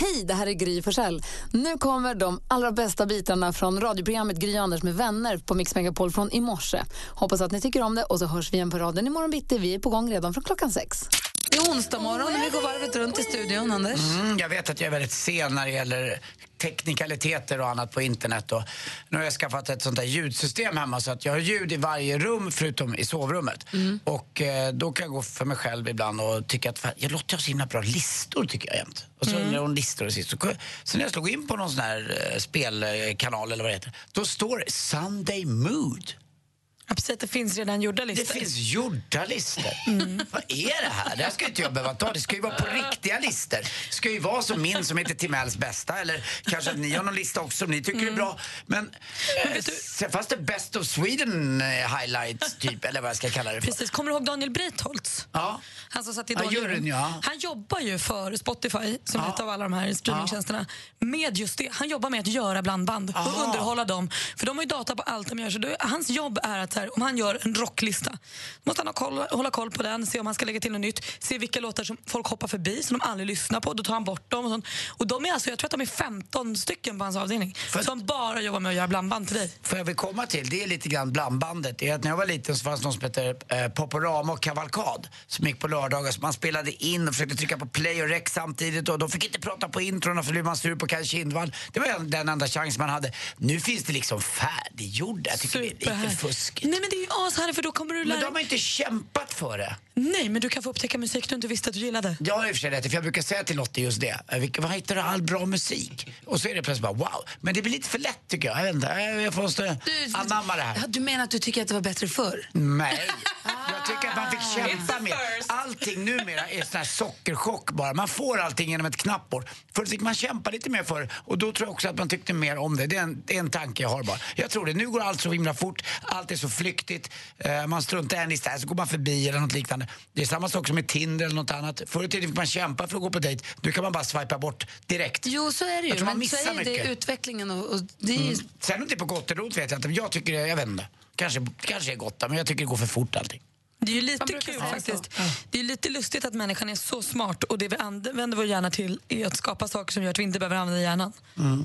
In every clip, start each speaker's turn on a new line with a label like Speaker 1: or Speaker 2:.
Speaker 1: Hej, det här är Gry Forssell. Nu kommer de allra bästa bitarna från radioprogrammet Gry Anders med vänner på Mix Megapol från i morse. Hoppas att ni tycker om det och så hörs vi igen på raden imorgon bitti. Vi är på gång redan från klockan sex. Det är onsdag morgon och vi går varvet runt i studion, Anders.
Speaker 2: Mm, jag vet att jag är väldigt sen när det gäller teknikaliteter och annat på internet. Och nu har jag skaffat ett sånt där ljudsystem hemma så att jag har ljud i varje rum förutom i sovrummet. Och eh, då kan jag gå för mig själv ibland och tycka att jag låter så himla bra listor tycker jag jämt. Och så mm. hon listor och sist. Så, så när jag slog in på någon sån här eh, spelkanal eller vad det heter, då står det Sunday Mood.
Speaker 3: Ja, precis, det finns redan gjorda listor.
Speaker 2: Det finns gjorda listor. Vad är det här? Det här ska ju inte jag behöva ta. Det ska ju vara på riktiga listor. Det ska ju vara som min som heter Timells bästa. Eller kanske att ni har någon lista också som ni tycker är bra. Men, eh, sen fanns det Best of Sweden eh, highlights typ, eller vad jag ska kalla det för.
Speaker 3: Precis. Kommer du ihåg Daniel Breitholtz?
Speaker 2: Ja.
Speaker 3: Han som satt i
Speaker 2: Ja, juryn, ja.
Speaker 3: Han jobbar ju för Spotify, som
Speaker 2: Ja.
Speaker 3: av alla de här streamingtjänsterna, med just det. Han jobbar med att göra blandband
Speaker 2: Aha.
Speaker 3: och underhålla dem. För de har ju data på allt de gör. Så då, hans jobb är att så här, om han gör en rocklista, måste han ha koll, hålla koll på den, se om han ska lägga till något nytt, se vilka låtar som folk hoppar förbi, som de aldrig lyssnar på. Då tar han bort dem. Och, sånt. och de är alltså, jag tror att de är 15 stycken på hans avdelning som bara jobbar med att göra blandband till dig.
Speaker 2: Får jag vill komma till, det är lite grann blandbandet. Det är att när jag var liten så fanns det någon som hette eh, Poporama och Kavalkad som gick på lördagar. Så man spelade in och försökte trycka på play och rec samtidigt och de fick inte prata på introna för då blev man sur på Kaj Kindvall. Det var en- den enda chans man hade. Nu finns det liksom färdiggjorda. Jag tycker det är lite fuskigt.
Speaker 3: Nej men det är ju ashärligt för då kommer du
Speaker 2: Men
Speaker 3: lära
Speaker 2: de har inte kämpat för det.
Speaker 3: Nej, men du kan få upptäcka musik du inte visste att du gillade.
Speaker 2: Jag har i och för sig rätt, för jag brukar säga till Lottie just det. Eh, Var hittar du all bra musik? Och så är det plötsligt bara wow. Men det blir lite för lätt tycker jag. Jag vet inte, jag jag måste anamma det här.
Speaker 1: Du menar att du tycker att det var bättre förr?
Speaker 2: Nej, jag tycker att man fick kämpa mer. Allting numera är sån här sockerchock bara. Man får allting genom ett knappbord. Förut fick man kämpa lite mer för och då tror jag också att man tyckte mer om det. Det är en, det är en tanke jag har bara. Jag tror det. Nu går allt så himla fort, allt är så flyktigt. Eh, man struntar en lista så går man förbi eller något liknande. Det är samma sak som med Tinder eller något annat. Förr i tiden fick man kämpa för att gå på dejt. Nu kan man bara swipa bort direkt.
Speaker 1: Jo, så är det ju. Men så är det
Speaker 2: mycket.
Speaker 1: utvecklingen och, och det är ju
Speaker 2: Sen om det är på gott eller ont vet jag inte. Men jag tycker jag vet inte. Kanske, kanske är gott men jag tycker det går för fort allting.
Speaker 3: Det är ju lite kul faktiskt. Det är lite lustigt att människan är så smart och det vi använder vår hjärna till är att skapa saker som gör att vi inte behöver använda hjärnan.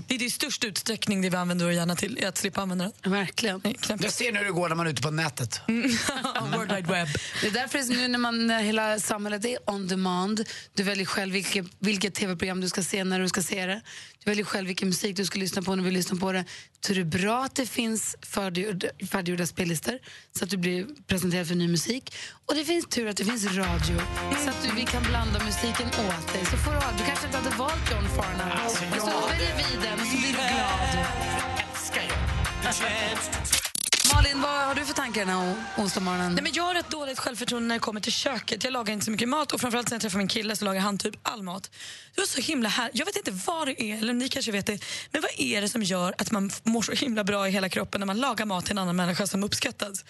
Speaker 3: Det är det i störst utsträckning det vi använder vår hjärna till, är att slippa använda den.
Speaker 1: verkligen.
Speaker 2: Jag ser nu hur det går när man är ute på nätet.
Speaker 3: World Wide Web.
Speaker 1: Det är därför nu när, man, hela samhället är on demand, du väljer själv vilket, vilket tv-program du ska se när du ska se det. Du väljer själv vilken musik du ska lyssna på när du vill lyssna på det. Så det är bra att det finns färdiggjorda, färdiggjorda spellistor så att du blir presenterad för ny musik musik. Och det finns tur att det finns radio så att du, vi kan blanda musiken åt dig. Så får du, du kanske inte hade valt John Farnham,
Speaker 2: Alltså,
Speaker 1: men så väljer vi den och så blir du glad.
Speaker 2: Älskar jag.
Speaker 1: Malin, vad har du för tankar den här onsdagsmorgonen?
Speaker 3: Nej, men jag har ett dåligt självförtroende när det kommer till köket. Jag lagar inte så mycket mat och framförallt sen jag träffar min kille så lagar han typ all mat. Det var så himla här. Jag vet inte vad det är, eller ni kanske vet det, men vad är det som gör att man mår så himla bra i hela kroppen när man lagar mat till en annan människa som uppskattas?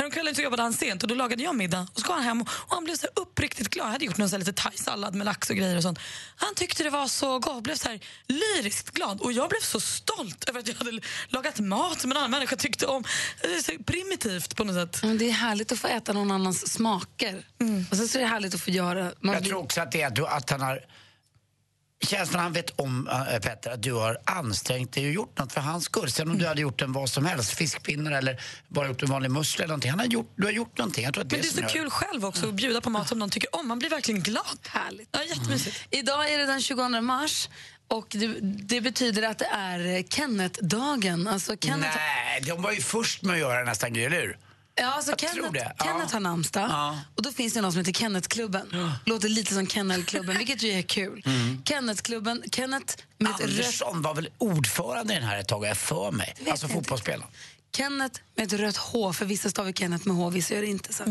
Speaker 3: Häromkvällen så jobbade han sent och då lagade jag middag och så kom han hem och han blev så här uppriktigt glad. Jag hade gjort någon så här lite thaisallad med lax och grejer och sånt. Han tyckte det var så gott och blev så här lyriskt glad och jag blev så stolt över att jag hade lagat mat som en annan människa tyckte om. Det är så primitivt på något sätt.
Speaker 1: Men Det är härligt att få äta någon annans smaker. Och så är det härligt att få göra... Man
Speaker 2: Jag
Speaker 1: blir-
Speaker 2: tror också att det är att, du, att han har Känslan han vet om, äh, Petter, att du har ansträngt dig och gjort något för hans skull. Sen om du hade gjort en vad som helst, fiskpinnar eller bara gjort en vanlig musslor eller någonting. Han har gjort, du har gjort någonting. Jag tror att det
Speaker 3: Men det är så
Speaker 2: gör
Speaker 3: kul själv också att bjuda på mat som någon tycker om. Man blir verkligen glad.
Speaker 1: Härligt.
Speaker 3: Ja, jättemysigt.
Speaker 1: Idag är det den 22 mars och det, det betyder att det är Kenneth-dagen. Alltså Kenneth,
Speaker 2: Nej, de var ju först med att göra Gry, eller hur?
Speaker 1: Ja, alltså
Speaker 2: jag
Speaker 1: Kenneth,
Speaker 2: det. Ja.
Speaker 1: Kenneth har namnsdag
Speaker 2: Ja.
Speaker 1: och då finns det någon som heter Kenneth-klubben. Låter lite som Kennelklubben, vilket ju är kul.
Speaker 2: Mm.
Speaker 1: Kenneth-klubben med ett rött
Speaker 2: Andersson var väl ordförande i den här ett tag, jag för mig. Alltså fotbollsspelaren.
Speaker 1: Kenneth med ett rött H, för vissa stavar Kenneth med H, vissa gör det inte. Så.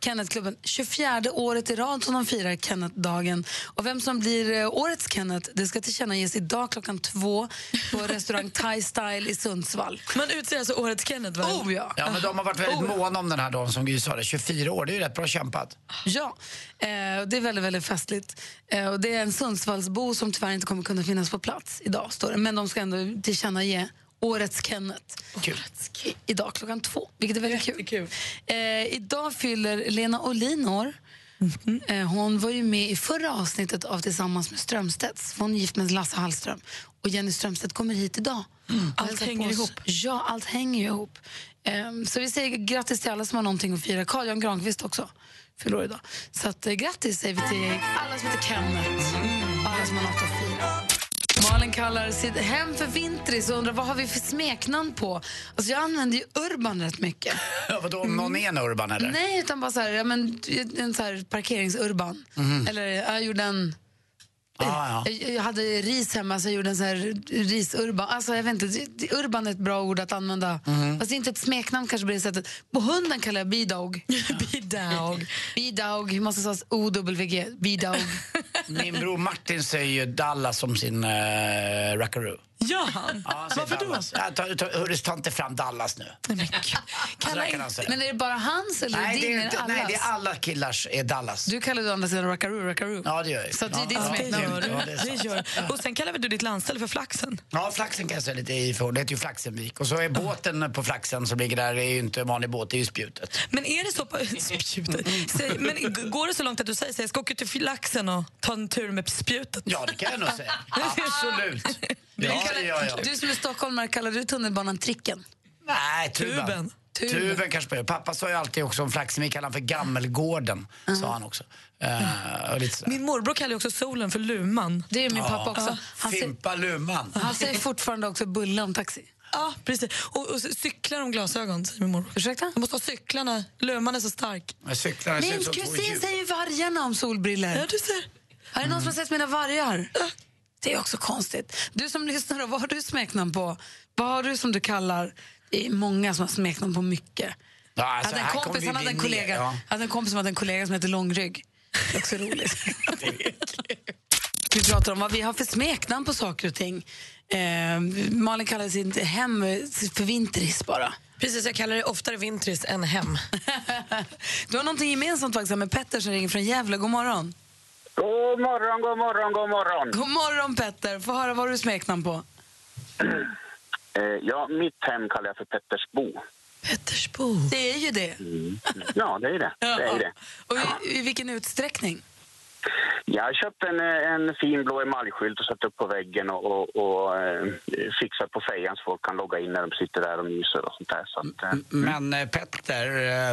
Speaker 1: Kennethklubben, 24 året i rad som de firar Kenneth-dagen. Och vem som blir eh, årets Kenneth, det ska tillkännages idag klockan två på restaurang Thai Style i Sundsvall.
Speaker 3: Man utser alltså årets Kenneth va?
Speaker 1: Oh ja!
Speaker 2: Ja, men de har varit väldigt
Speaker 1: Oh,
Speaker 2: måna om den här dagen som Gry sa det. 24 år, det är ju rätt bra kämpat.
Speaker 1: Ja, eh, det är väldigt, väldigt festligt. Eh, och det är en Sundsvallsbo som tyvärr inte kommer kunna finnas på plats idag, står det. Men de ska ändå tillkännage årets Kenneth.
Speaker 2: Kul.
Speaker 1: I- Idag klockan två, vilket är väldigt kul. Eh, idag fyller Lena Olin år. Eh, hon var ju med i förra avsnittet av Tillsammans med Strömstedts. Hon är gift med Lasse Hallström. Och Jenny Strömstedt kommer hit idag. Och
Speaker 3: Allt hänger ihop.
Speaker 1: Ja, allt hänger ihop. Ehm, så vi säger grattis till alla som har någonting att fira. Carl Jan Granqvist också fyller idag. Så att, eh, grattis säger vi till alla som heter Kenneth. Alla som har något att fira. Malin kallar sitt hem för Vintris och undrar vad har vi för smeknamn på. Alltså jag använder ju Urban rätt mycket.
Speaker 2: Vadå, om någon är en Urban eller?
Speaker 1: Nej, utan bara så här, ja, men, en så här parkeringsurban. Eller jag gjorde en...
Speaker 2: Ah, ja.
Speaker 1: Jag, hade ris hemma så jag gjorde en sån här risurban. Alltså, jag vet inte, det- det- urban är ett bra ord att använda. Fast det är inte ett smeknamn kanske på det sättet. På hunden kallar jag B-dog.
Speaker 3: B-dog.
Speaker 1: B-dog, hur måste sägas O-W-G. B-dog.
Speaker 2: Min bror Martin säger ju Dallas som sin uh, rackaroo.
Speaker 3: Ja, han.
Speaker 2: Ja,
Speaker 3: Varför då?
Speaker 2: Dallas. Ja, ta, ta, hörru, ta inte fram Dallas nu.
Speaker 3: Men, Kalla
Speaker 2: där kan han säga.
Speaker 1: Men är det bara hans eller
Speaker 2: Nej,
Speaker 1: din?
Speaker 2: det är, nej, det är alla killars är Dallas.
Speaker 1: Du kallar å andra sidan rackaroo, rackaroo.
Speaker 2: Ja, det gör jag.
Speaker 1: Så det är ditt smeknamn.
Speaker 3: gör.
Speaker 2: Ja, det
Speaker 3: det gör. Och sen kallar väl du ditt landställe för Flaxen?
Speaker 2: Ja, Flaxen kan jag säga lite i för. Det heter ju Flaxenvik. Och så är båten på Flaxen som ligger där, det är ju inte en vanlig båt, det är ju spjutet.
Speaker 3: Men är det så på... spjutet. Säg, men går det så långt att du säger så jag ska åka till Flaxen och ta en tur med spjutet?
Speaker 2: Ja, det kan jag nog säga. Absolut. Ja, det gör jag.
Speaker 1: Du som är stockholmare, kallar du tunnelbanan tricken?
Speaker 2: Nej, tuben.
Speaker 3: Tuben.
Speaker 1: Tuben.
Speaker 2: Tuben kanske på Pappa sa ju alltid också om Flaxen, vi kallar han för Gammelgården, sa han också. Uh.
Speaker 3: Min morbror kallar också solen för Luman.
Speaker 1: Det är min pappa också. Han, säger,
Speaker 2: Fimpa Lumman.
Speaker 1: han säger fortfarande också bulle om taxi.
Speaker 3: Ja, precis. Och, och cyklar om glasögon, säger min morbror.
Speaker 1: Ursäkta?
Speaker 3: Jag måste ha cyklarna. Luman är så stark.
Speaker 2: Jag cyklar, det ser
Speaker 1: Min kusin säger vargarna om solbriller.
Speaker 3: Ja, du ser.
Speaker 1: Är det någon som har sett mina vargar? Det är också konstigt. Du som lyssnar, då, vad har du smeknamn på? Vad har du som du kallar? Det är många som har smeknamn på mycket.
Speaker 2: Ja, alltså,
Speaker 1: hade en kompis, han hade en
Speaker 2: bli ner,
Speaker 1: kollega,
Speaker 2: ja.
Speaker 1: hade en kompis som hade en kollega som heter Långrygg. Det är också roligt. vi pratar om vad vi har för smeknamn på saker och ting. Eh, Malin kallar sitt hem för Vintris bara.
Speaker 4: Precis, jag kallar det oftare Vintris än hem.
Speaker 1: Du har någonting gemensamt faktiskt med Petter som ringer från Gävle. God morgon.
Speaker 5: God morgon, god morgon, god morgon.
Speaker 1: God morgon Petter. Få höra vad du smeknamn på.
Speaker 5: Eh, ja, mitt hem kallar jag för Pettersbo.
Speaker 3: Pettersbo.
Speaker 1: Det är ju det.
Speaker 5: Ja, det är det. det, är det.
Speaker 1: Och i, i vilken utsträckning?
Speaker 5: Jag köpte en, eh, en fin blå emaljskylt och satt upp på väggen och, och, och eh, fixat på fejan så folk kan logga in när de sitter där och myser och sånt där. Så att, eh,
Speaker 2: Men eh, Petter,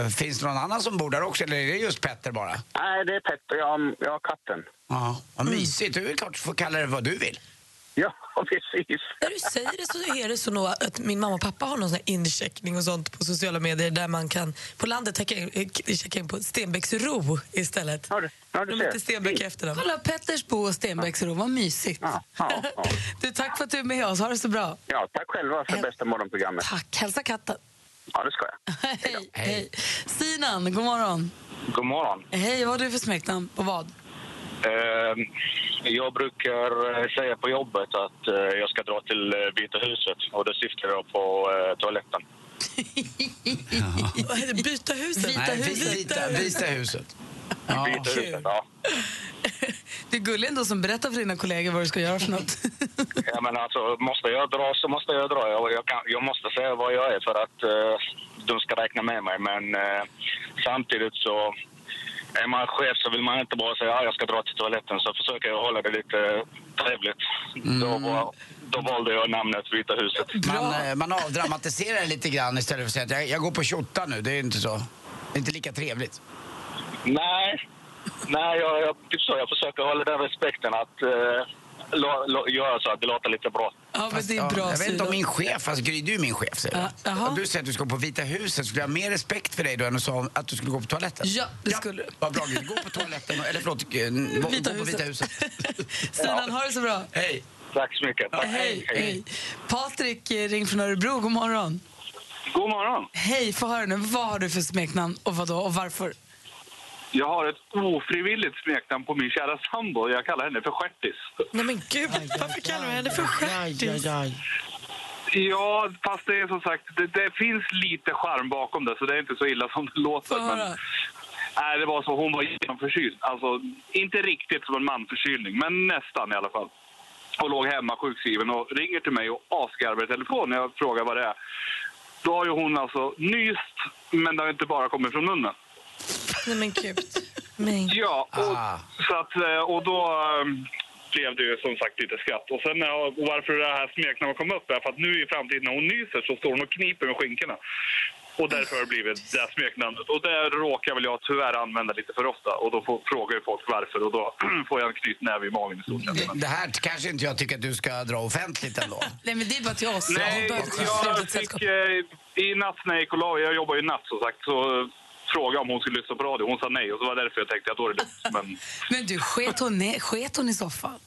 Speaker 2: eh, finns det någon annan som bor där också eller är det just Petter bara?
Speaker 5: nej, det är Petter. Jag, jag har katten.
Speaker 2: Ja, vad mysigt. Du är klart du får kalla det vad du vill.
Speaker 5: Ja, precis.
Speaker 4: När du säger det så är det så nog att min mamma och pappa har någon sån här incheckning och sånt på sociala medier där man kan på landet checka in, eh, checka in på Stenbäcksro istället.
Speaker 5: Ja, du, ja, du
Speaker 4: De heter Stenbäck efter dem.
Speaker 1: Kolla Pettersbo och Stenbäcksro, vad mysigt.
Speaker 5: Ja, ja, ja.
Speaker 1: Du, tack för att du är med oss. Ha det så bra.
Speaker 5: ja, tack själva för bästa morgonprogrammet.
Speaker 1: Tack. Hälsa katten.
Speaker 5: Ja, det ska jag.
Speaker 1: Hej. Hej. Sinan, god morgon.
Speaker 5: God morgon.
Speaker 1: Hej, vad har du för smeknamn och vad?
Speaker 5: Eh, jag brukar eh, säga på jobbet att eh, jag ska dra till eh, Vita huset och det syftar jag på eh, toaletten.
Speaker 3: Vad heter det? Byta huset?
Speaker 1: Vita
Speaker 2: Nej,
Speaker 1: huset.
Speaker 2: Vita, vita huset. Ja.
Speaker 5: Vita huset, ja.
Speaker 1: Det är gulligt ändå som berättar för dina kollegor vad du ska göra för något.
Speaker 5: ja men alltså, måste jag dra så måste jag dra. Jag, jag, kan, jag måste säga vad jag är för att eh, de ska räkna med mig. Men eh, samtidigt så är man chef så vill man inte bara säga att jag ska dra till toaletten. Så försöker jag hålla det lite trevligt. Då, var, då valde jag namnet Vita huset.
Speaker 2: Man, eh, man avdramatiserar lite grann istället för att säga att jag, jag går på tjotta nu. Det är inte så. Det är inte lika trevligt.
Speaker 5: Nej, Nej jag, jag, typ så, jag försöker hålla den respekten att eh, göra så att det låter lite bra.
Speaker 1: Ja, men det är
Speaker 2: Ja,
Speaker 1: bra
Speaker 2: jag vet inte om min chef, alltså Gry, du är min chef säger
Speaker 1: Ja,
Speaker 2: du. Om du säger att du ska på Vita huset skulle jag ha mer respekt för dig då än att sa att du skulle gå på toaletten.
Speaker 1: Ja, det skulle du.
Speaker 2: Vad bra Gry, gå på toaletten, eller förlåt, eh, gå
Speaker 1: Vita
Speaker 2: gå på Vita
Speaker 1: huset. Sinan, ha det så bra.
Speaker 2: Hej!
Speaker 5: Tack så mycket. Tack.
Speaker 1: Hej, hej. Patrik eh, ring från Örebro, god morgon.
Speaker 6: God morgon.
Speaker 1: Hej, få höra nu. Vad har du för smeknamn och vad då och varför?
Speaker 6: Jag har ett ofrivilligt smeknamn på min kära sambo. Jag kallar henne för Stjärtis.
Speaker 3: Nej men gud, varför kallar du henne för stjärtis?
Speaker 6: Ja, fast det är som sagt, det, det finns lite charm bakom det så det är inte så illa som det låter. Men, nej, det var så, hon var genomförkyld. Alltså, inte riktigt som en manförkylning, men nästan i alla fall. Och låg hemma sjukskriven och ringer till mig och asgarvar i telefon när jag frågar vad det är. Då har ju hon alltså nyst, men det har inte bara kommit från munnen.
Speaker 3: Nej men gud. Men.
Speaker 6: Ja, och,
Speaker 2: Ah.
Speaker 6: så att, eh, och då ehm, blev det ju som sagt lite skratt. Och sen när jag, och varför det här smeknamnet kom upp är för att nu i framtiden när hon nyser så står hon och kniper med skinkorna. Och därför har det blivit det här smeknamnet. Och det råkar väl jag tyvärr använda lite för ofta. Och då får, frågar ju folk varför och då får jag en knytnäve i magen i stort sett.
Speaker 2: Det, det här kanske inte jag tycker att du ska dra offentligt ändå.
Speaker 1: Nej, men det är bara till oss.
Speaker 6: Nej, jag
Speaker 1: trevligt
Speaker 6: fick eh, i natt när jag gick och la jag jobbar ju natt som sagt, så frågade jag om hon skulle lyssna på radio. Hon sa nej och så var det därför jag tänkte att då är det lugnt. Men
Speaker 1: Men du, sket hon, sket hon i soffan?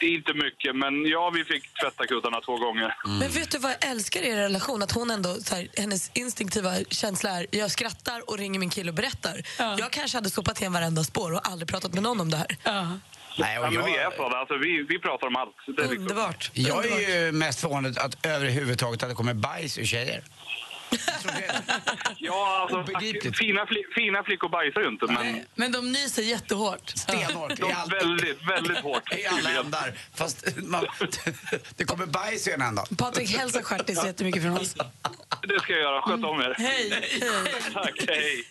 Speaker 6: inte mycket, men ja, vi fick tvätta kuddarna två gånger.
Speaker 3: Men vet du vad jag älskar i er relation? Att hon ändå, så här, hennes instinktiva känsla är jag skrattar och ringer min kille och berättar.
Speaker 1: Ja.
Speaker 3: Jag kanske hade sopat igen varenda spår och aldrig pratat med någon om det här.
Speaker 1: Ja.
Speaker 2: Nej,
Speaker 6: Ja,
Speaker 2: och
Speaker 6: men vi är
Speaker 2: jag,
Speaker 6: sådana. Alltså, vi, vi pratar om allt. Det är liksom...
Speaker 3: Underbart.
Speaker 2: jag är ju mest förvånad att överhuvudtaget att det kommer bajs ur tjejer.
Speaker 6: Ja, alltså, fina, fli, fina flickor bajsar ju inte, men
Speaker 1: Men de nyser jättehårt.
Speaker 2: Stenhårt.
Speaker 6: de
Speaker 2: all-
Speaker 6: väldigt, väldigt hårt.
Speaker 2: I alla ändar. Fast man, det kommer bajs i en ända.
Speaker 1: Patrik, hälsa Stjärtis jättemycket från oss.
Speaker 6: Det ska jag göra. Sköt om er.
Speaker 1: Hej! Hej.
Speaker 6: Tack, hej.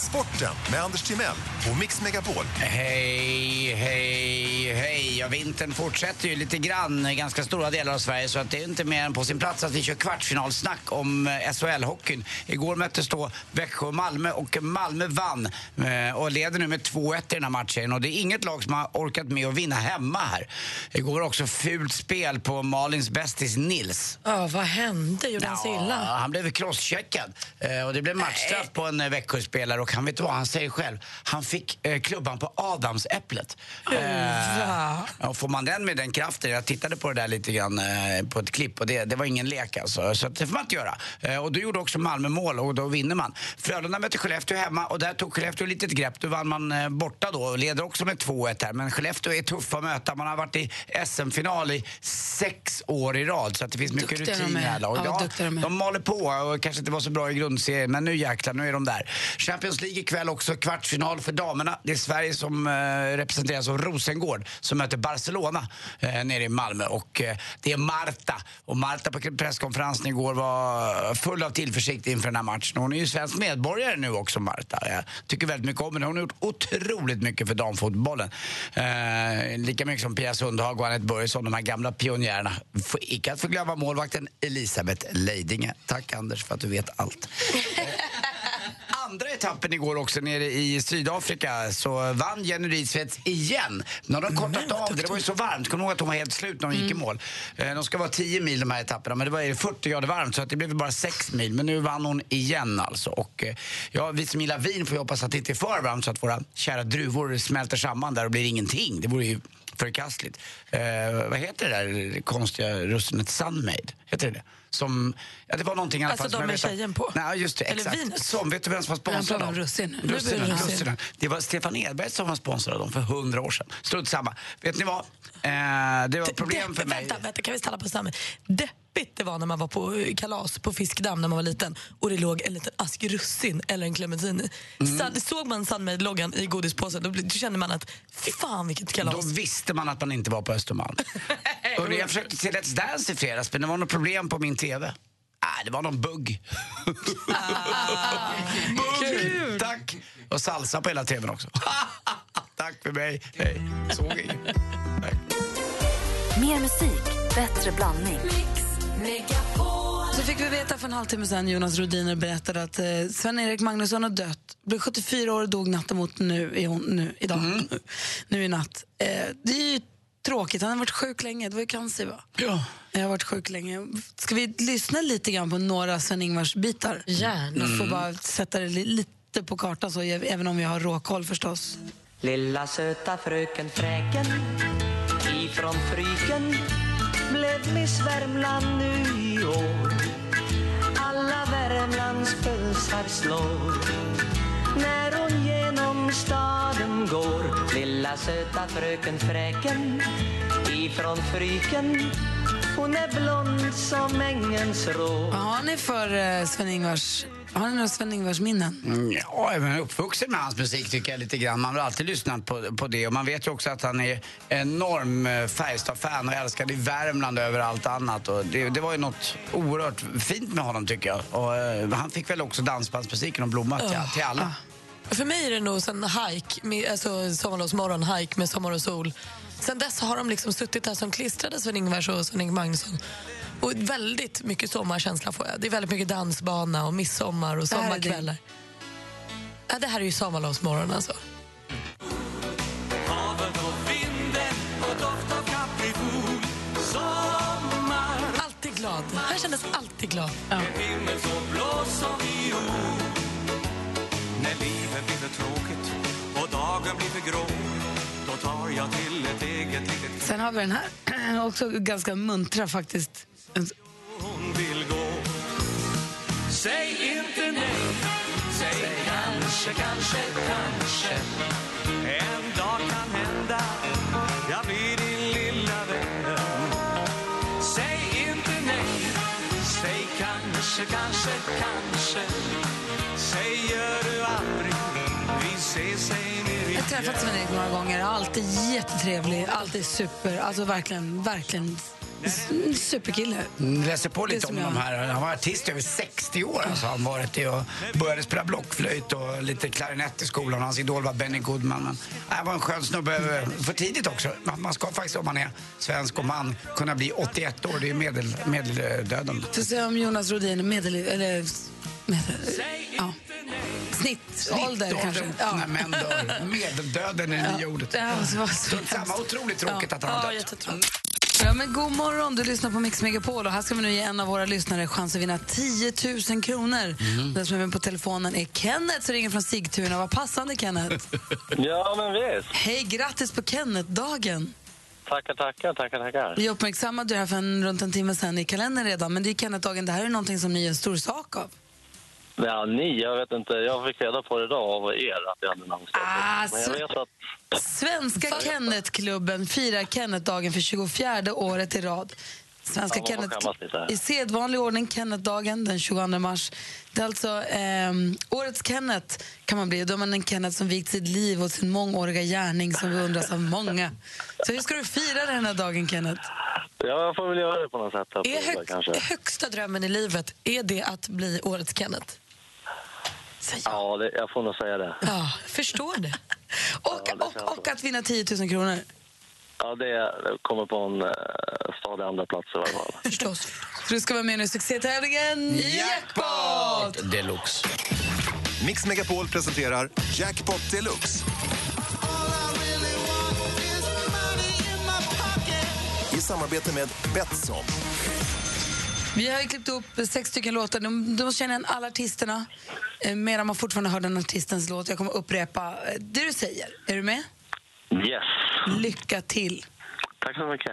Speaker 7: Sporten med Anders Timell och Mix Megapol.
Speaker 2: Hej, hej, hej. Ja, vintern fortsätter ju lite grann i ganska stora delar av Sverige så att det är inte mer än på sin plats att vi kör kvartsfinalsnack om eh, SHL-hockeyn. Igår möttes då Växjö och Malmö och Malmö vann eh, och leder nu med 2-1 i den här matchen. Och det är inget lag som har orkat med att vinna hemma här. Igår också fult spel på Malins bästis Nils.
Speaker 3: Ja, vad hände? Gjorde han sig illa?
Speaker 2: han blev crosscheckad. Eh, och det blev matchstraff på en Växjöspelare och han vet vad han säger själv. Han fick klubban på adamsäpplet. Eh, ja, får man den med den kraften, jag tittade på det där lite grann eh, på ett klipp och det, det var ingen lek alltså. Så det får man inte göra. Eh, och då gjorde också Malmö mål och då vinner man. Frölunda mötte Skellefteå hemma och där tog Skellefteå ett litet grepp. Då vann man eh, borta då och leder också med 2-1 här. Men Skellefteå är tuffa att möta. Man har varit i SM-final i sex år i rad så det finns mycket
Speaker 1: Duktiga
Speaker 2: rutin här
Speaker 1: är.
Speaker 2: laget.
Speaker 1: Ja,
Speaker 2: Ja,
Speaker 1: de
Speaker 2: de maler på och kanske inte var så bra i grundserien men nu jäklar, nu är de där. Champions League ikväll också, kvartsfinal för damerna. Det är Sverige som representeras av Rosengård som möter Barcelona eh, nere i Malmö och eh, det är Marta. Och Marta på presskonferensen igår var full av tillförsikt inför den här matchen. Hon är ju svensk medborgare nu också Marta. Jag tycker väldigt mycket om henne. Hon har gjort otroligt mycket för damfotbollen. Eh, lika mycket som Pia Sundhag och Anette Börjesson, de här gamla pionjärerna. F- Icke att förglömma målvakten Elisabeth Leidinge. Tack Anders för att du vet allt. Andra etappen igår också nere i Sydafrika så vann Jenny Rydstedt igen. Nu har de kortat av det. Det var ju så varmt. Kommer ihåg att hon var helt slut när hon gick i mål? Eh, De ska vara 10 mil de här etapperna men det var ju 40 grader varmt så att det blev bara 6 mil. Men nu vann hon igen alltså. Och eh, ja, vi som gillar vin får ju hoppas att det inte är för varmt så att våra kära druvor smälter samman där och blir ingenting. Det vore ju förkastligt. Eh, vad heter det där konstiga russinet? Sunmade? Heter det det? Som, ja, det var någonting i alla
Speaker 3: Alltså
Speaker 2: fall.
Speaker 3: de
Speaker 2: som jag
Speaker 3: med tjejen på?
Speaker 2: Nej, just det.
Speaker 3: Eller
Speaker 2: Exakt.
Speaker 3: vinet?
Speaker 2: Som, vet du vem som var sponsrad av Russinen,
Speaker 3: russin.
Speaker 2: russinen. Det var Stefan Edberg som var sponsrad av dem för hundra år sedan. Strunt samma. Vet ni vad? Eh, det var problem för mig.
Speaker 3: Vänta, vänta, kan vi stanna på samma? Deppigt det var när man var på eh, kalas på Fiskdamm när man var liten och det låg en liten ask russin eller en clementin i.
Speaker 2: Mm.
Speaker 3: Såg man Sunmade-loggan i godispåsen då, kände man att fan vilket kalas.
Speaker 2: Då visste man att man inte var på Östermalm. och jag försökte se Let's Dance i fredags men det var något problem på min TV. Nej, det var någon bugg. bugg! Tack! Och salsa på hela TVn också. Tack för mig. Hej. Såg inget.
Speaker 8: Mer musik, bättre blandning.
Speaker 1: Så fick vi veta för en halvtimme sedan, Jonas Rodiner berättade att eh, Sven-Erik Magnusson har dött. Blev 74 år och dog natten mot nu, i hon, nu idag.
Speaker 2: Mm.
Speaker 1: Nu i natt. Eh, det är ju tråkigt, han har varit sjuk länge. Det var ju cancer va?
Speaker 2: Ja.
Speaker 1: Jag har varit sjuk länge. Ska vi lyssna lite grann på några Sven-Ingvars bitar?
Speaker 3: Gärna.
Speaker 1: Jag får bara sätta det li- lite på kartan så, även om vi har råkoll förstås.
Speaker 9: Lilla söta fröken Fräken ifrån Fryken blev Miss Värmland nu i år. Alla Värmlands pulsar slår när hon genom staden går. Lilla söta fröken Fräken ifrån Fryken hon är blond som ängens rå.
Speaker 1: Vad har ni för eh, Sven-Ingvars har ni några Sven-Ingvars minnen?
Speaker 2: Mm, Ja, jag är uppvuxen med hans musik tycker jag lite grann. Man har alltid lyssnat på, på det och man vet ju också att han är enorm eh, Färjestad-fan och älskade i Värmland över allt annat. Och det, det var ju något oerhört fint med honom tycker jag. Och, eh, han fick väl också dansbandsmusiken och blomma till, till alla.
Speaker 3: För mig är det nog en hike, med, alltså sommarlovsmorgon, hike med sommar och sol. Sen dess har de liksom suttit där som klistrade, Sven-Ingvars och Sven-Inge Magnusson. Och väldigt mycket sommarkänsla får jag. Det är väldigt mycket dansbana och midsommar och
Speaker 1: Det här är
Speaker 3: sommarkvällar. Ja, det här är ju sommarlovsmorgon alltså. Alltid glad. Han kändes alltid glad.
Speaker 9: En när livet blir för tråkigt och dagen blir för grå Då tar jag till ett eget litet
Speaker 1: Sen har vi den här, också ganska muntra faktiskt. En-
Speaker 9: Jag
Speaker 1: har träffat Sven-Erik några gånger. Alltid jättetrevlig, alltid super. Alltså verkligen, verkligen superkille.
Speaker 2: Läser på lite om
Speaker 1: jag-
Speaker 2: de här. Han var artist i över 60 år. Alltså, han varit det och började spela blockflöjt och lite klarinett i skolan. Hans idol var Benny Goodman. Han var en skön snubbe för tidigt också. Man ska faktiskt, om man är svensk och man, kunna bli 81 år. Det är medel, medeldöden.
Speaker 1: Så säger om Jonas Rodin, medel... Eller... ja. Snittålder kanske.
Speaker 2: Ja. När män dör. Medeldöden är det nya ordet.
Speaker 1: Ja, det var så
Speaker 2: Strunt samma, otroligt tråkigt att han har dött.
Speaker 1: Ja, men god morgon, du lyssnar på Mix Megapol och här ska vi nu ge en av våra lyssnare chans att vinna 10 000 kronor. Den som är med på telefonen är Kenneth som ringer från Sigtuna. Vad passande Kenneth.
Speaker 10: Ja, men visst.
Speaker 1: Hej, grattis på Kenneth-dagen.
Speaker 10: Tackar, tackar, tackar, tackar.
Speaker 1: Vi uppmärksammade det här för en, runt en timme sedan i kalendern redan, men det är Kenneth-dagen. Det här är någonting som ni gör en stor sak av.
Speaker 10: Ja, ni, jag vet inte. Jag fick reda på det idag av er att jag hade namnsdag.
Speaker 1: Ah,
Speaker 10: men jag
Speaker 1: så-
Speaker 10: vet att...
Speaker 1: Svenska Kenneth-klubben firar Kenneth-dagen för 24 året i rad. Svenska
Speaker 10: Ja,
Speaker 1: Kenneth. I sedvanlig ordning Kenneth-dagen den 22 mars. Det är alltså ehm, årets Kenneth kan man bli. Då är man en Kenneth som vikt sitt liv och sin mångåriga gärning som beundras av många. Så hur ska du fira den här dagen Kenneth?
Speaker 10: Ja, jag får väl göra det på något sätt.
Speaker 3: Är hög, högsta drömmen i livet, är det att bli årets Kenneth?
Speaker 10: Ja, det, jag får nog säga det.
Speaker 3: Ja, förstår det.
Speaker 1: Och, och, och att vinna 10 000 kronor.
Speaker 10: Ja, det kommer på en uh, stadig andra plats i varje fall.
Speaker 3: Förstås.
Speaker 1: Så du ska vara med nu i succétävlingen Jackpot!
Speaker 2: Deluxe.
Speaker 7: Mix Megapol presenterar Jackpot Deluxe. I samarbete med Betsson.
Speaker 1: Vi har klippt upp sex stycken låtar. De, de känner igen alla artisterna eh, medan man fortfarande hör den artistens låt. Jag kommer upprepa eh, det du säger. Är du med?
Speaker 10: Yes.
Speaker 1: Lycka till.
Speaker 10: Tack så mycket.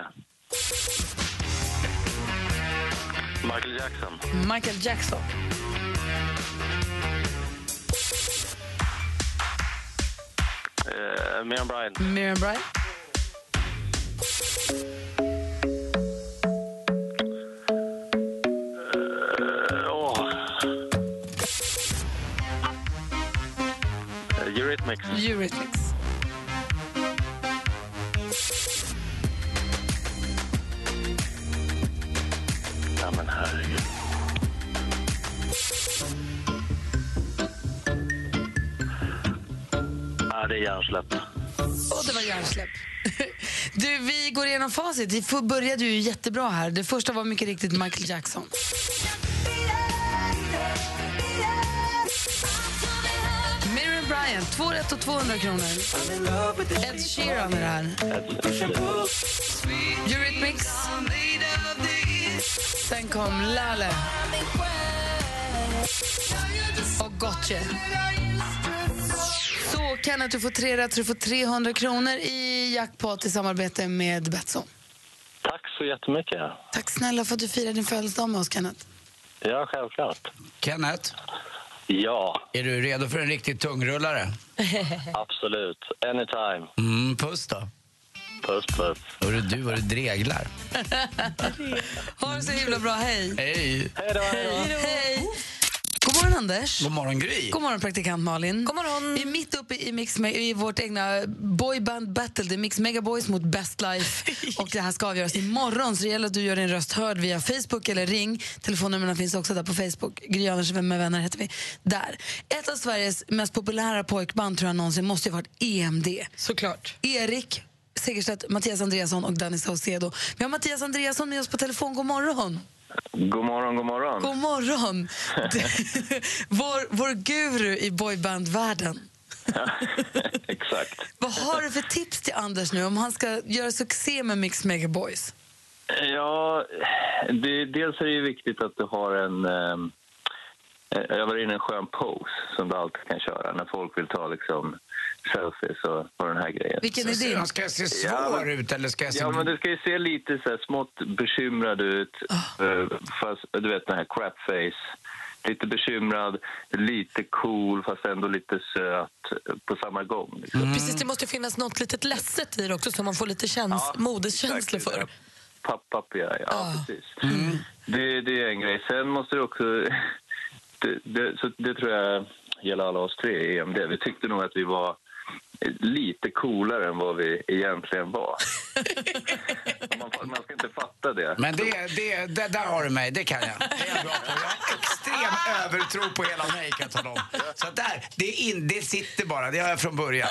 Speaker 10: Michael Jackson.
Speaker 1: Michael Jackson.
Speaker 10: Uh, Miriam Bryant.
Speaker 1: Miriam Bryant.
Speaker 10: Eurythmics.
Speaker 1: Eurythmics.
Speaker 10: Ja, men herregud. Ja, det är hjärnsläpp.
Speaker 1: Och det var hjärnsläpp. Du, vi går igenom facit. Vi började ju jättebra här. Det första var mycket riktigt Michael Jackson. Bryant, två rätt och 200 kronor. Ed Sheeran är det här. Eurythmics. Sen kom Lale. Och Gotye. Så Kenneth, du får tre rätt så du får 300 kronor i jackpot i samarbete med Betsson.
Speaker 10: så jättemycket.
Speaker 1: Tack snälla för att du firar din födelsedag med oss, Kenneth.
Speaker 10: Ja, självklart.
Speaker 2: Kenneth?
Speaker 10: Ja.
Speaker 2: Är du redo för en riktig tungrullare?
Speaker 10: Absolut. Anytime.
Speaker 2: Mm, puss då.
Speaker 10: Puss, puss.
Speaker 2: Hörru du vad du dreglar.
Speaker 1: ha det så himla bra, hej.
Speaker 2: Hej.
Speaker 10: Hej då.
Speaker 1: Hej. hej. God morgon, Anders.
Speaker 2: God morgon, Gry.
Speaker 1: God morgon, praktikant Malin.
Speaker 3: God morgon.
Speaker 1: Vi är mitt uppe i, mix, Me- i vårt egna boyband battle. Det är Mix Megaboys mot Best Life. och Det här ska avgöras imorgon, så det gäller att du gör din röst hörd via Facebook eller ring. Telefonnumren finns också där på Facebook. Gry Anders med vänner heter vi. Där. Ett av Sveriges mest populära pojkband tror jag någonsin måste ju ha varit EMD.
Speaker 11: Såklart.
Speaker 1: Erik Segerstedt, Mattias Andreasson och Danny Saucedo. Vi har Mattias Andreasson med oss på telefon. God morgon.
Speaker 10: God morgon, god morgon.
Speaker 1: God morgon! vår, vår guru i boybandvärlden.
Speaker 10: Exakt.
Speaker 1: Vad har du för tips till Anders nu om han ska göra succé med Mix Megaboys?
Speaker 10: Ja, det, dels är det viktigt att du har en... Eh, jag var inne en skön pose som du alltid kan köra när folk vill ta liksom selfies och, och den här grejen.
Speaker 1: Vilken är din?
Speaker 2: Ska jag se svår ut eller ska jag se...
Speaker 10: Ja, men du ska ju se lite så här smått bekymrad ut. eh, Fast, du vet den här crap face. Lite bekymrad, lite cool fast ändå lite söt eh, på samma gång. Liksom.
Speaker 3: Precis, det måste finnas något litet ledset i det också som man får lite käns- modeskänslor för.
Speaker 10: Papp, papp, ja, ja precis. Det, det är en grej. Sen måste du också... Det, det, så det tror jag gäller alla oss tre i EMD. Vi tyckte nog att vi var lite coolare än vad vi egentligen var. man, man ska inte fatta det.
Speaker 2: Men det, det, det, där har du mig, det kan jag. Det är jag bra på. Jag har extrem övertro på hela mig kan jag tala om. Så där, det, är in, det sitter bara, det har jag från början.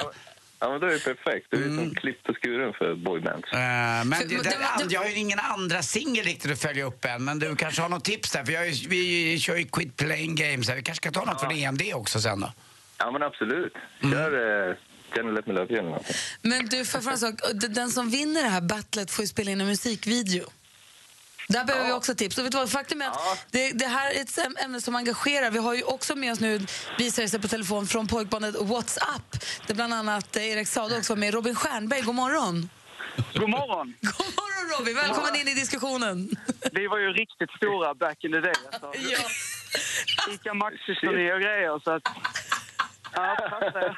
Speaker 10: Ja, men då är det perfekt. Du är som klippt och skuren för boybands.
Speaker 2: Eh, men
Speaker 1: För-
Speaker 2: det,
Speaker 1: det-
Speaker 2: and- jag har ju ingen andra singel riktigt att följa upp än. Men du kanske har något tips där? För jag, vi kör ju Quit Playing Games här. Vi kanske ska ta något från EMD också sen då?
Speaker 10: Ja, men absolut. Kör eh, Jenny Let Me Love You.
Speaker 1: Men du, för en sak, den som vinner det här battlet får ju spela in en musikvideo. Där behöver vi också tips. Och vet du vad, faktum är att det, det här är ett äm- ämne som engagerar. Vi har ju också med oss nu, visar det sig på telefon, från pojkbandet What's Up. Där bland annat eh, Erik Saade också var med. Robin Stjernberg, god morgon.
Speaker 12: God morgon.
Speaker 1: God morgon Robin, välkommen in i diskussionen.
Speaker 12: Vi var ju riktigt stora back in the day. Alltså. Ica Maxi-turné och grejer. Så att, ja.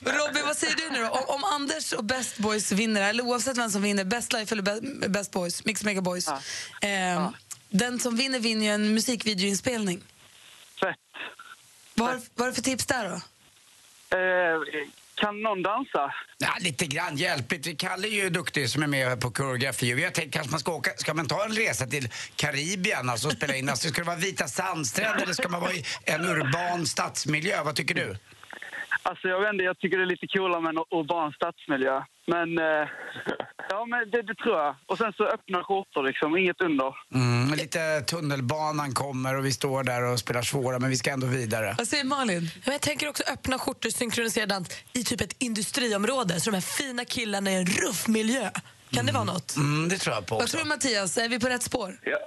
Speaker 1: Robin, vad säger du nu då? Om, om Anders och Best Boys vinner, eller oavsett vem som vinner, Best Life eller Be- Best Boys, Mix Mega Boys. Eh, Den som vinner vinner ju en musikvideoinspelning.
Speaker 12: Fett.
Speaker 1: Vad har du för tips där då?
Speaker 12: Eh, kan någon dansa?
Speaker 2: Ja, lite grann hjälpligt. Kalle är ju duktig som är med på koreografi. Och vi har tänkt kanske man ska åka, ska man ta en resa till Karibien alltså och spela in? Alltså, ska det vara vita sandstränder eller ska man vara i en urban stadsmiljö? Vad tycker du?
Speaker 12: Alltså jag vet inte, jag tycker det är lite coolare med en urban stadsmiljö. Men, eh, ja, men det, det tror jag. Och sen så öppna skjortor liksom, inget under.
Speaker 2: Mm, lite tunnelbanan kommer och vi står där och spelar svåra men vi ska ändå vidare.
Speaker 1: Vad säger Malin?
Speaker 3: Jag tänker också öppna skjortor synkroniserad i typ ett industriområde så de här fina killarna i en ruff miljö. Kan det vara något?
Speaker 2: Mm, det tror jag på
Speaker 1: Vad
Speaker 2: också.
Speaker 1: tror du Mattias, är vi på rätt spår?
Speaker 10: Ja,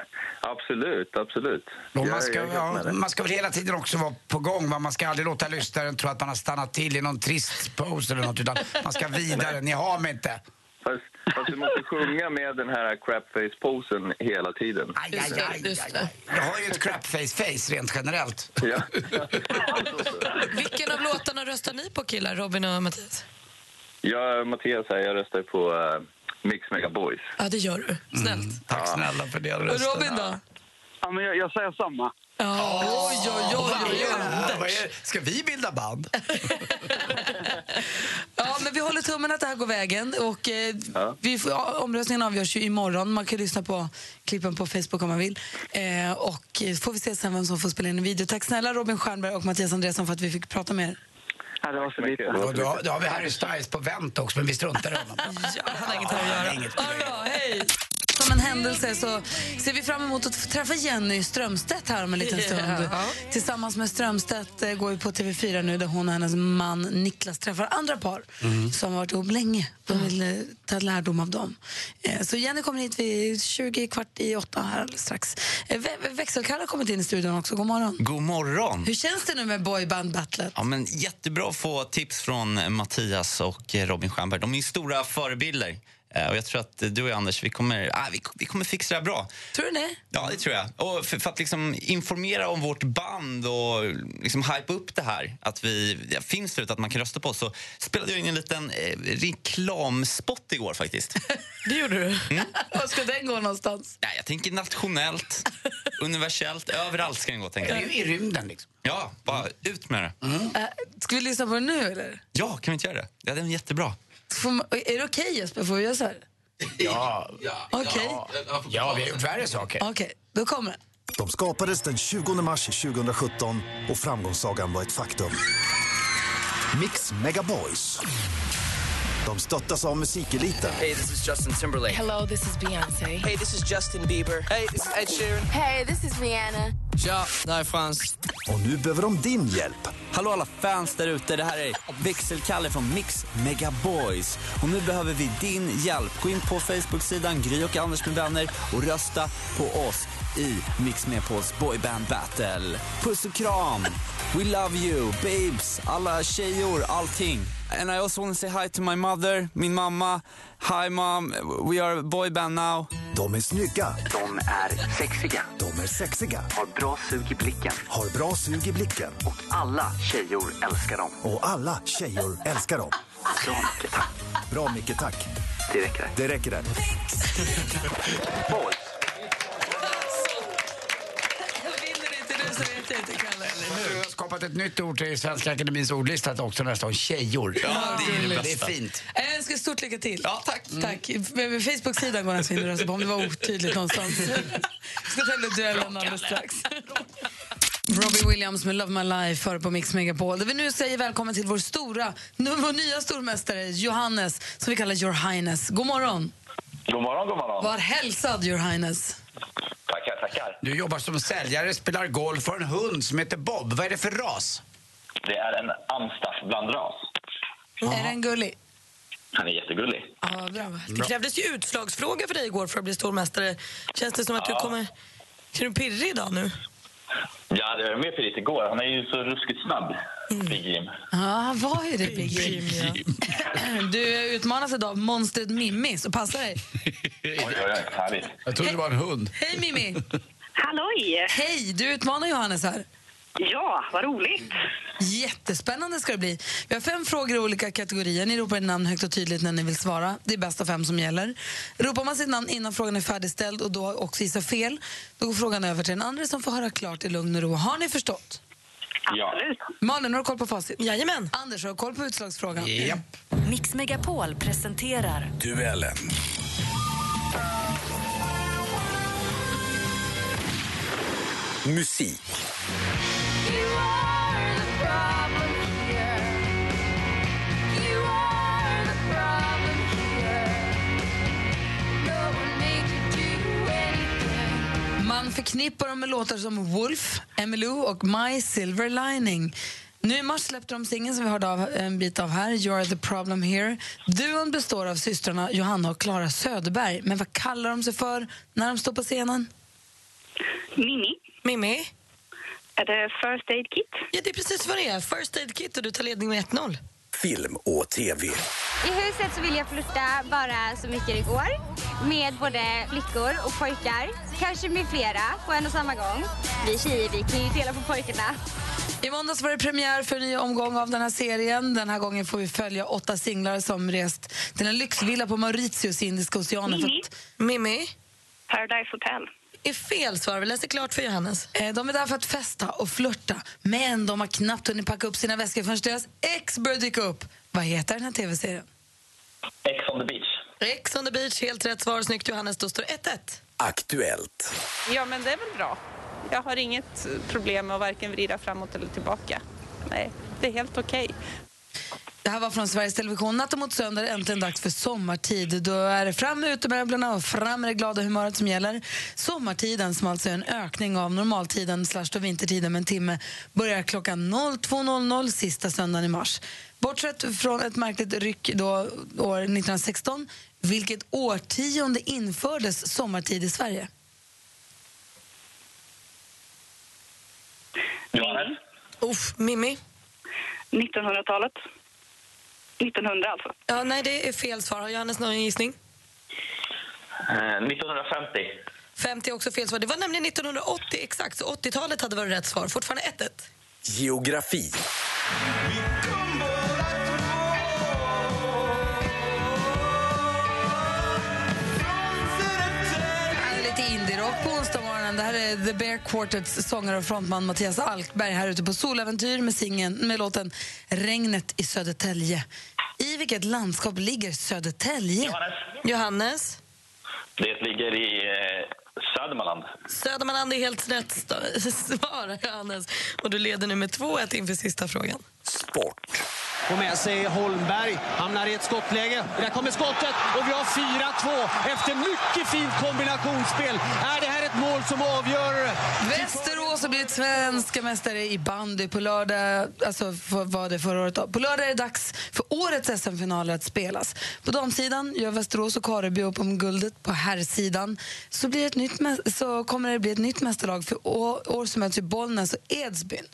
Speaker 10: absolut, absolut.
Speaker 2: Och man, ska, ja, man ska väl hela tiden också vara på gång. va? Man ska aldrig låta lyssnaren tro att man har stannat till i någon trist pose eller något utan man ska vidare. Ni har mig inte.
Speaker 10: Fast, fast du måste sjunga med den här crapface-posen hela tiden.
Speaker 2: Aj, aj, aj, aj, aj. Jag har ju ett crapface-face rent generellt.
Speaker 10: Ja.
Speaker 3: Vilken av låtarna röstar ni på killar, Robin och Mattias?
Speaker 10: Jag, Mattias här, jag röstar på uh, Mix Mega Boys.
Speaker 3: Ja, det gör du. Snällt.
Speaker 2: Tack snälla för det
Speaker 1: Och
Speaker 2: rösten.
Speaker 1: Robin då?
Speaker 12: Ja, men jag, jag säger samma.
Speaker 1: Ja, oj, oj, oj, oj,
Speaker 2: Ska vi bilda band?
Speaker 1: Ja, men vi håller tummen att det här går vägen. Och, eh, vi får, ja, omröstningen avgörs ju imorgon. Man kan lyssna på klippen på Facebook om man vill. Eh, och eh, får vi se sen vem som får spela in en video. Tack snälla Robin Stjernberg och Mattias Andreasson för att vi fick prata med er.
Speaker 12: Ja, det var så lite.
Speaker 2: Och då, då har vi Harry Styles på vänt också, men vi struntar i honom.
Speaker 1: Ja, han har inget här att göra.
Speaker 2: Inget.
Speaker 1: Ja, bra, hej! Som en händelse så ser vi fram emot att få träffa Jenny Strömstedt här om en liten stund.
Speaker 3: Ja.
Speaker 1: Tillsammans med Strömstedt eh, går vi på TV4 nu där hon och hennes man Niklas träffar andra par som har varit ihop länge. De vill eh, ta lärdom av dem. Eh, Så Jenny kommer hit vid 20 kvart i åtta här alldeles strax. Vä- Växelkalle har kommit in i studion också. God morgon.
Speaker 13: God morgon.
Speaker 1: Hur känns det nu med boyband-battlet?
Speaker 13: Ja, men jättebra att få tips från Mattias och Robin Stjernberg. De är stora förebilder Och jag tror att du och jag, Anders, vi kommer, ah, vi, vi kommer fixa det här bra.
Speaker 1: Tror du det?
Speaker 13: Ja, det tror jag. Och för, för att liksom informera om vårt band och liksom hype upp det här, att vi ja, finns förut, att man kan rösta på oss, så spelade jag in en liten eh, reklamspot igår faktiskt.
Speaker 11: Det gjorde du?
Speaker 13: Mm.
Speaker 1: Var ska den gå någonstans?
Speaker 13: Ja, jag tänker nationellt, universellt, överallt ska den gå. Tänker jag.
Speaker 2: I rymden liksom.
Speaker 13: Ja, bara ut med det.
Speaker 1: Äh, ska vi lyssna på den nu eller?
Speaker 13: Ja, kan vi inte göra det? Ja, den är jättebra.
Speaker 1: Får man, är det okej Jesper? Får vi göra så här?
Speaker 2: Ja.
Speaker 1: Okej.
Speaker 2: Ja, vi har gjort värre saker.
Speaker 1: Okej, då kommer den.
Speaker 14: De skapades den 20 mars 2017 och framgångssagan var ett faktum. Mix Megaboys. De stöttas av musikeliten.
Speaker 15: Hey, this is Justin Timberlake.
Speaker 16: Hello, this is Beyoncé.
Speaker 15: Hey, this is Justin Bieber. Hey, this is Ed Sheeran.
Speaker 16: Hey, this is Rihanna.
Speaker 15: Tja, det här är Frans.
Speaker 14: Och nu behöver de din hjälp.
Speaker 17: Hallå alla fans där ute, det här är Växelkalle från Mix Megaboys. Och nu behöver vi din hjälp. Gå in på Facebook-sidan Gry och Anders med vänner och rösta på oss i Mix Megaboys boyband battle. Puss och kram! We love you, babes, alla tjejor, allting. And I also want to say hi to my mother, min mamma. Hi mom, we are a boyband now.
Speaker 14: De är snygga.
Speaker 18: De är sexiga.
Speaker 14: De är sexiga.
Speaker 18: Har bra sug i blicken.
Speaker 14: Har bra sug i blicken.
Speaker 18: Och alla tjejor älskar dem.
Speaker 14: Och alla tjejor älskar dem.
Speaker 18: Bra Micke, tack.
Speaker 14: Bra Micke, tack.
Speaker 18: Det räcker.
Speaker 14: Det räcker det.
Speaker 18: Boys.
Speaker 2: Nu har jag skapat ett nytt ord till Svenska Akademins ordlista också nästa år. Tjejor.
Speaker 1: Ja, det är det
Speaker 2: det är fint.
Speaker 1: Jag önskar stort lycka till.
Speaker 13: Ja, tack.
Speaker 1: tack. Facebook-sidan går alltså in och rösta på om det var otydligt någonstans. Vi ska tävla duellen alldeles strax. Robbie Williams med Love My Life före på Mix Megapol. Där vi nu säger välkommen till vår stora, vår nya stormästare Johannes, som vi kallar Your Highness. God morgon.
Speaker 6: God morgon, god morgon.
Speaker 1: Var hälsad Your Highness.
Speaker 6: Tackar, tackar.
Speaker 2: Du jobbar som säljare, spelar golf för en hund som heter Bob. Vad är det för ras?
Speaker 6: Det är en amstaff blandras.
Speaker 1: Är den gullig?
Speaker 6: Han är jättegullig.
Speaker 1: Ja, bra.
Speaker 11: Det krävdes ju utslagsfråga för dig igår för att bli stormästare. Känns det som att du
Speaker 6: Ja.
Speaker 11: kommer... Känner du pirrig idag nu?
Speaker 6: Ja, det var mer pirrigt igår. Han är ju så ruskigt snabb, Big Jim.
Speaker 1: Ja, han var ju det, Big Jim. Du utmanas idag av monstret Mimmi, så passa dig.
Speaker 6: Oj, oj, oj. Härligt.
Speaker 2: Jag trodde det var en hund.
Speaker 1: Hej Mimmi!
Speaker 19: Halloj!
Speaker 1: Hej, du utmanar Johannes här.
Speaker 19: Ja, vad roligt.
Speaker 1: Jättespännande ska det bli. Vi har fem frågor i olika kategorier. Ni ropar ett namn högt och tydligt när ni vill svara. Det är bäst av fem som gäller. Ropar man sitt namn innan frågan är färdigställd och då också gissar fel, då går frågan över till den andra som får höra klart i lugn och ro. Har ni förstått?
Speaker 6: Ja.
Speaker 1: Malin, har du koll på facit?
Speaker 11: Jajamän.
Speaker 1: Anders, har du koll på utslagsfrågan?
Speaker 8: Mix Megapol presenterar
Speaker 14: Duellen. Musik.
Speaker 1: Man förknippar dem med låtar som Wolf, Emmylou och My Silver Lining. Nu i mars släppte de singeln som vi hörde av, en bit av här, You're the problem here. Duon består av systrarna Johanna och Klara Söderberg. Men vad kallar de sig för när de står på scenen?
Speaker 19: Mimmi.
Speaker 11: Mimmi?
Speaker 19: Är det First Aid Kit?
Speaker 11: Ja, det är precis vad det är. First Aid Kit och du tar ledning med 1-0.
Speaker 14: Film och TV.
Speaker 20: I huset så vill jag flirta bara så mycket det går med både flickor och pojkar. Kanske med flera på en och samma gång. Vi tjejer vi kan ju dela på pojkarna.
Speaker 1: I måndags var det premiär för en ny omgång av den här serien. Den här gången får vi följa åtta singlar som rest till en lyxvilla på Mauritius i Indiska oceanen. att-
Speaker 11: Mimmi?
Speaker 19: Paradise Hotel.
Speaker 11: Är fel svar. Vi läser klart för Johannes.
Speaker 1: Eh, De är där för att festa och flirta, men de har knappt hunnit packa upp sina väskor förrän deras ex börjar dyka upp. Vad heter den här tv-serien?
Speaker 6: Ex on the beach.
Speaker 11: Ex on the beach, helt rätt svar. Snyggt Johannes, då står det 1-1.
Speaker 14: Aktuellt.
Speaker 21: Ja, men det är väl bra. Jag har inget problem med att varken vrida framåt eller tillbaka. Nej, det är helt okej.
Speaker 1: Det här var från Sveriges Television. Natten mot söndag är äntligen dags för sommartid. Då är det fram med utemöblerna och fram med det glada humöret som gäller. Sommartiden, som alltså är en ökning av normaltiden slash då vintertiden med en timme, börjar klockan 02.00 sista söndagen i mars. Bortsett från ett märkligt ryck då, år 1916, vilket årtionde infördes sommartid i Sverige?
Speaker 6: Johannes?
Speaker 11: Uff, Mimmi?
Speaker 19: 1900-talet. 1900 alltså.
Speaker 11: Ja, nej, det är fel svar. Har Johannes någon gissning?
Speaker 22: 1950.
Speaker 3: 50 är också fel svar. Det var nämligen 1980 exakt, så 80-talet hade varit rätt svar. Fortfarande 1-1.
Speaker 23: Geografi.
Speaker 1: Onsdagsmorgonen. Det här är The Bear Quartets sångare och frontman Mattias Alkberg här ute på Soläventyr med, singeln, med låten Regnet i Södertälje. I vilket landskap ligger Södertälje?
Speaker 22: Johannes.
Speaker 3: Johannes?
Speaker 22: Det ligger i eh, Södermanland.
Speaker 3: Södermanland är helt rätt svar, Johannes. Och du leder nu med 2-1 inför sista frågan.
Speaker 23: Sport.
Speaker 24: Får med sig Holmberg, hamnar i ett skottläge. Där kommer skottet och vi har 4-2 efter mycket fint kombinationsspel. Är det här ett mål som avgör?
Speaker 1: Västerås har blivit svenska mästare i bandy på lördag. Alltså för, var det förra året då. På lördag är det dags för årets SM-finaler att spelas. På damsidan gör Västerås och Kareby upp om guldet. På herrsidan så, blir ett nytt, så kommer det bli ett nytt mästerlag för år, år som möts i Bollnäs och Edsbyn.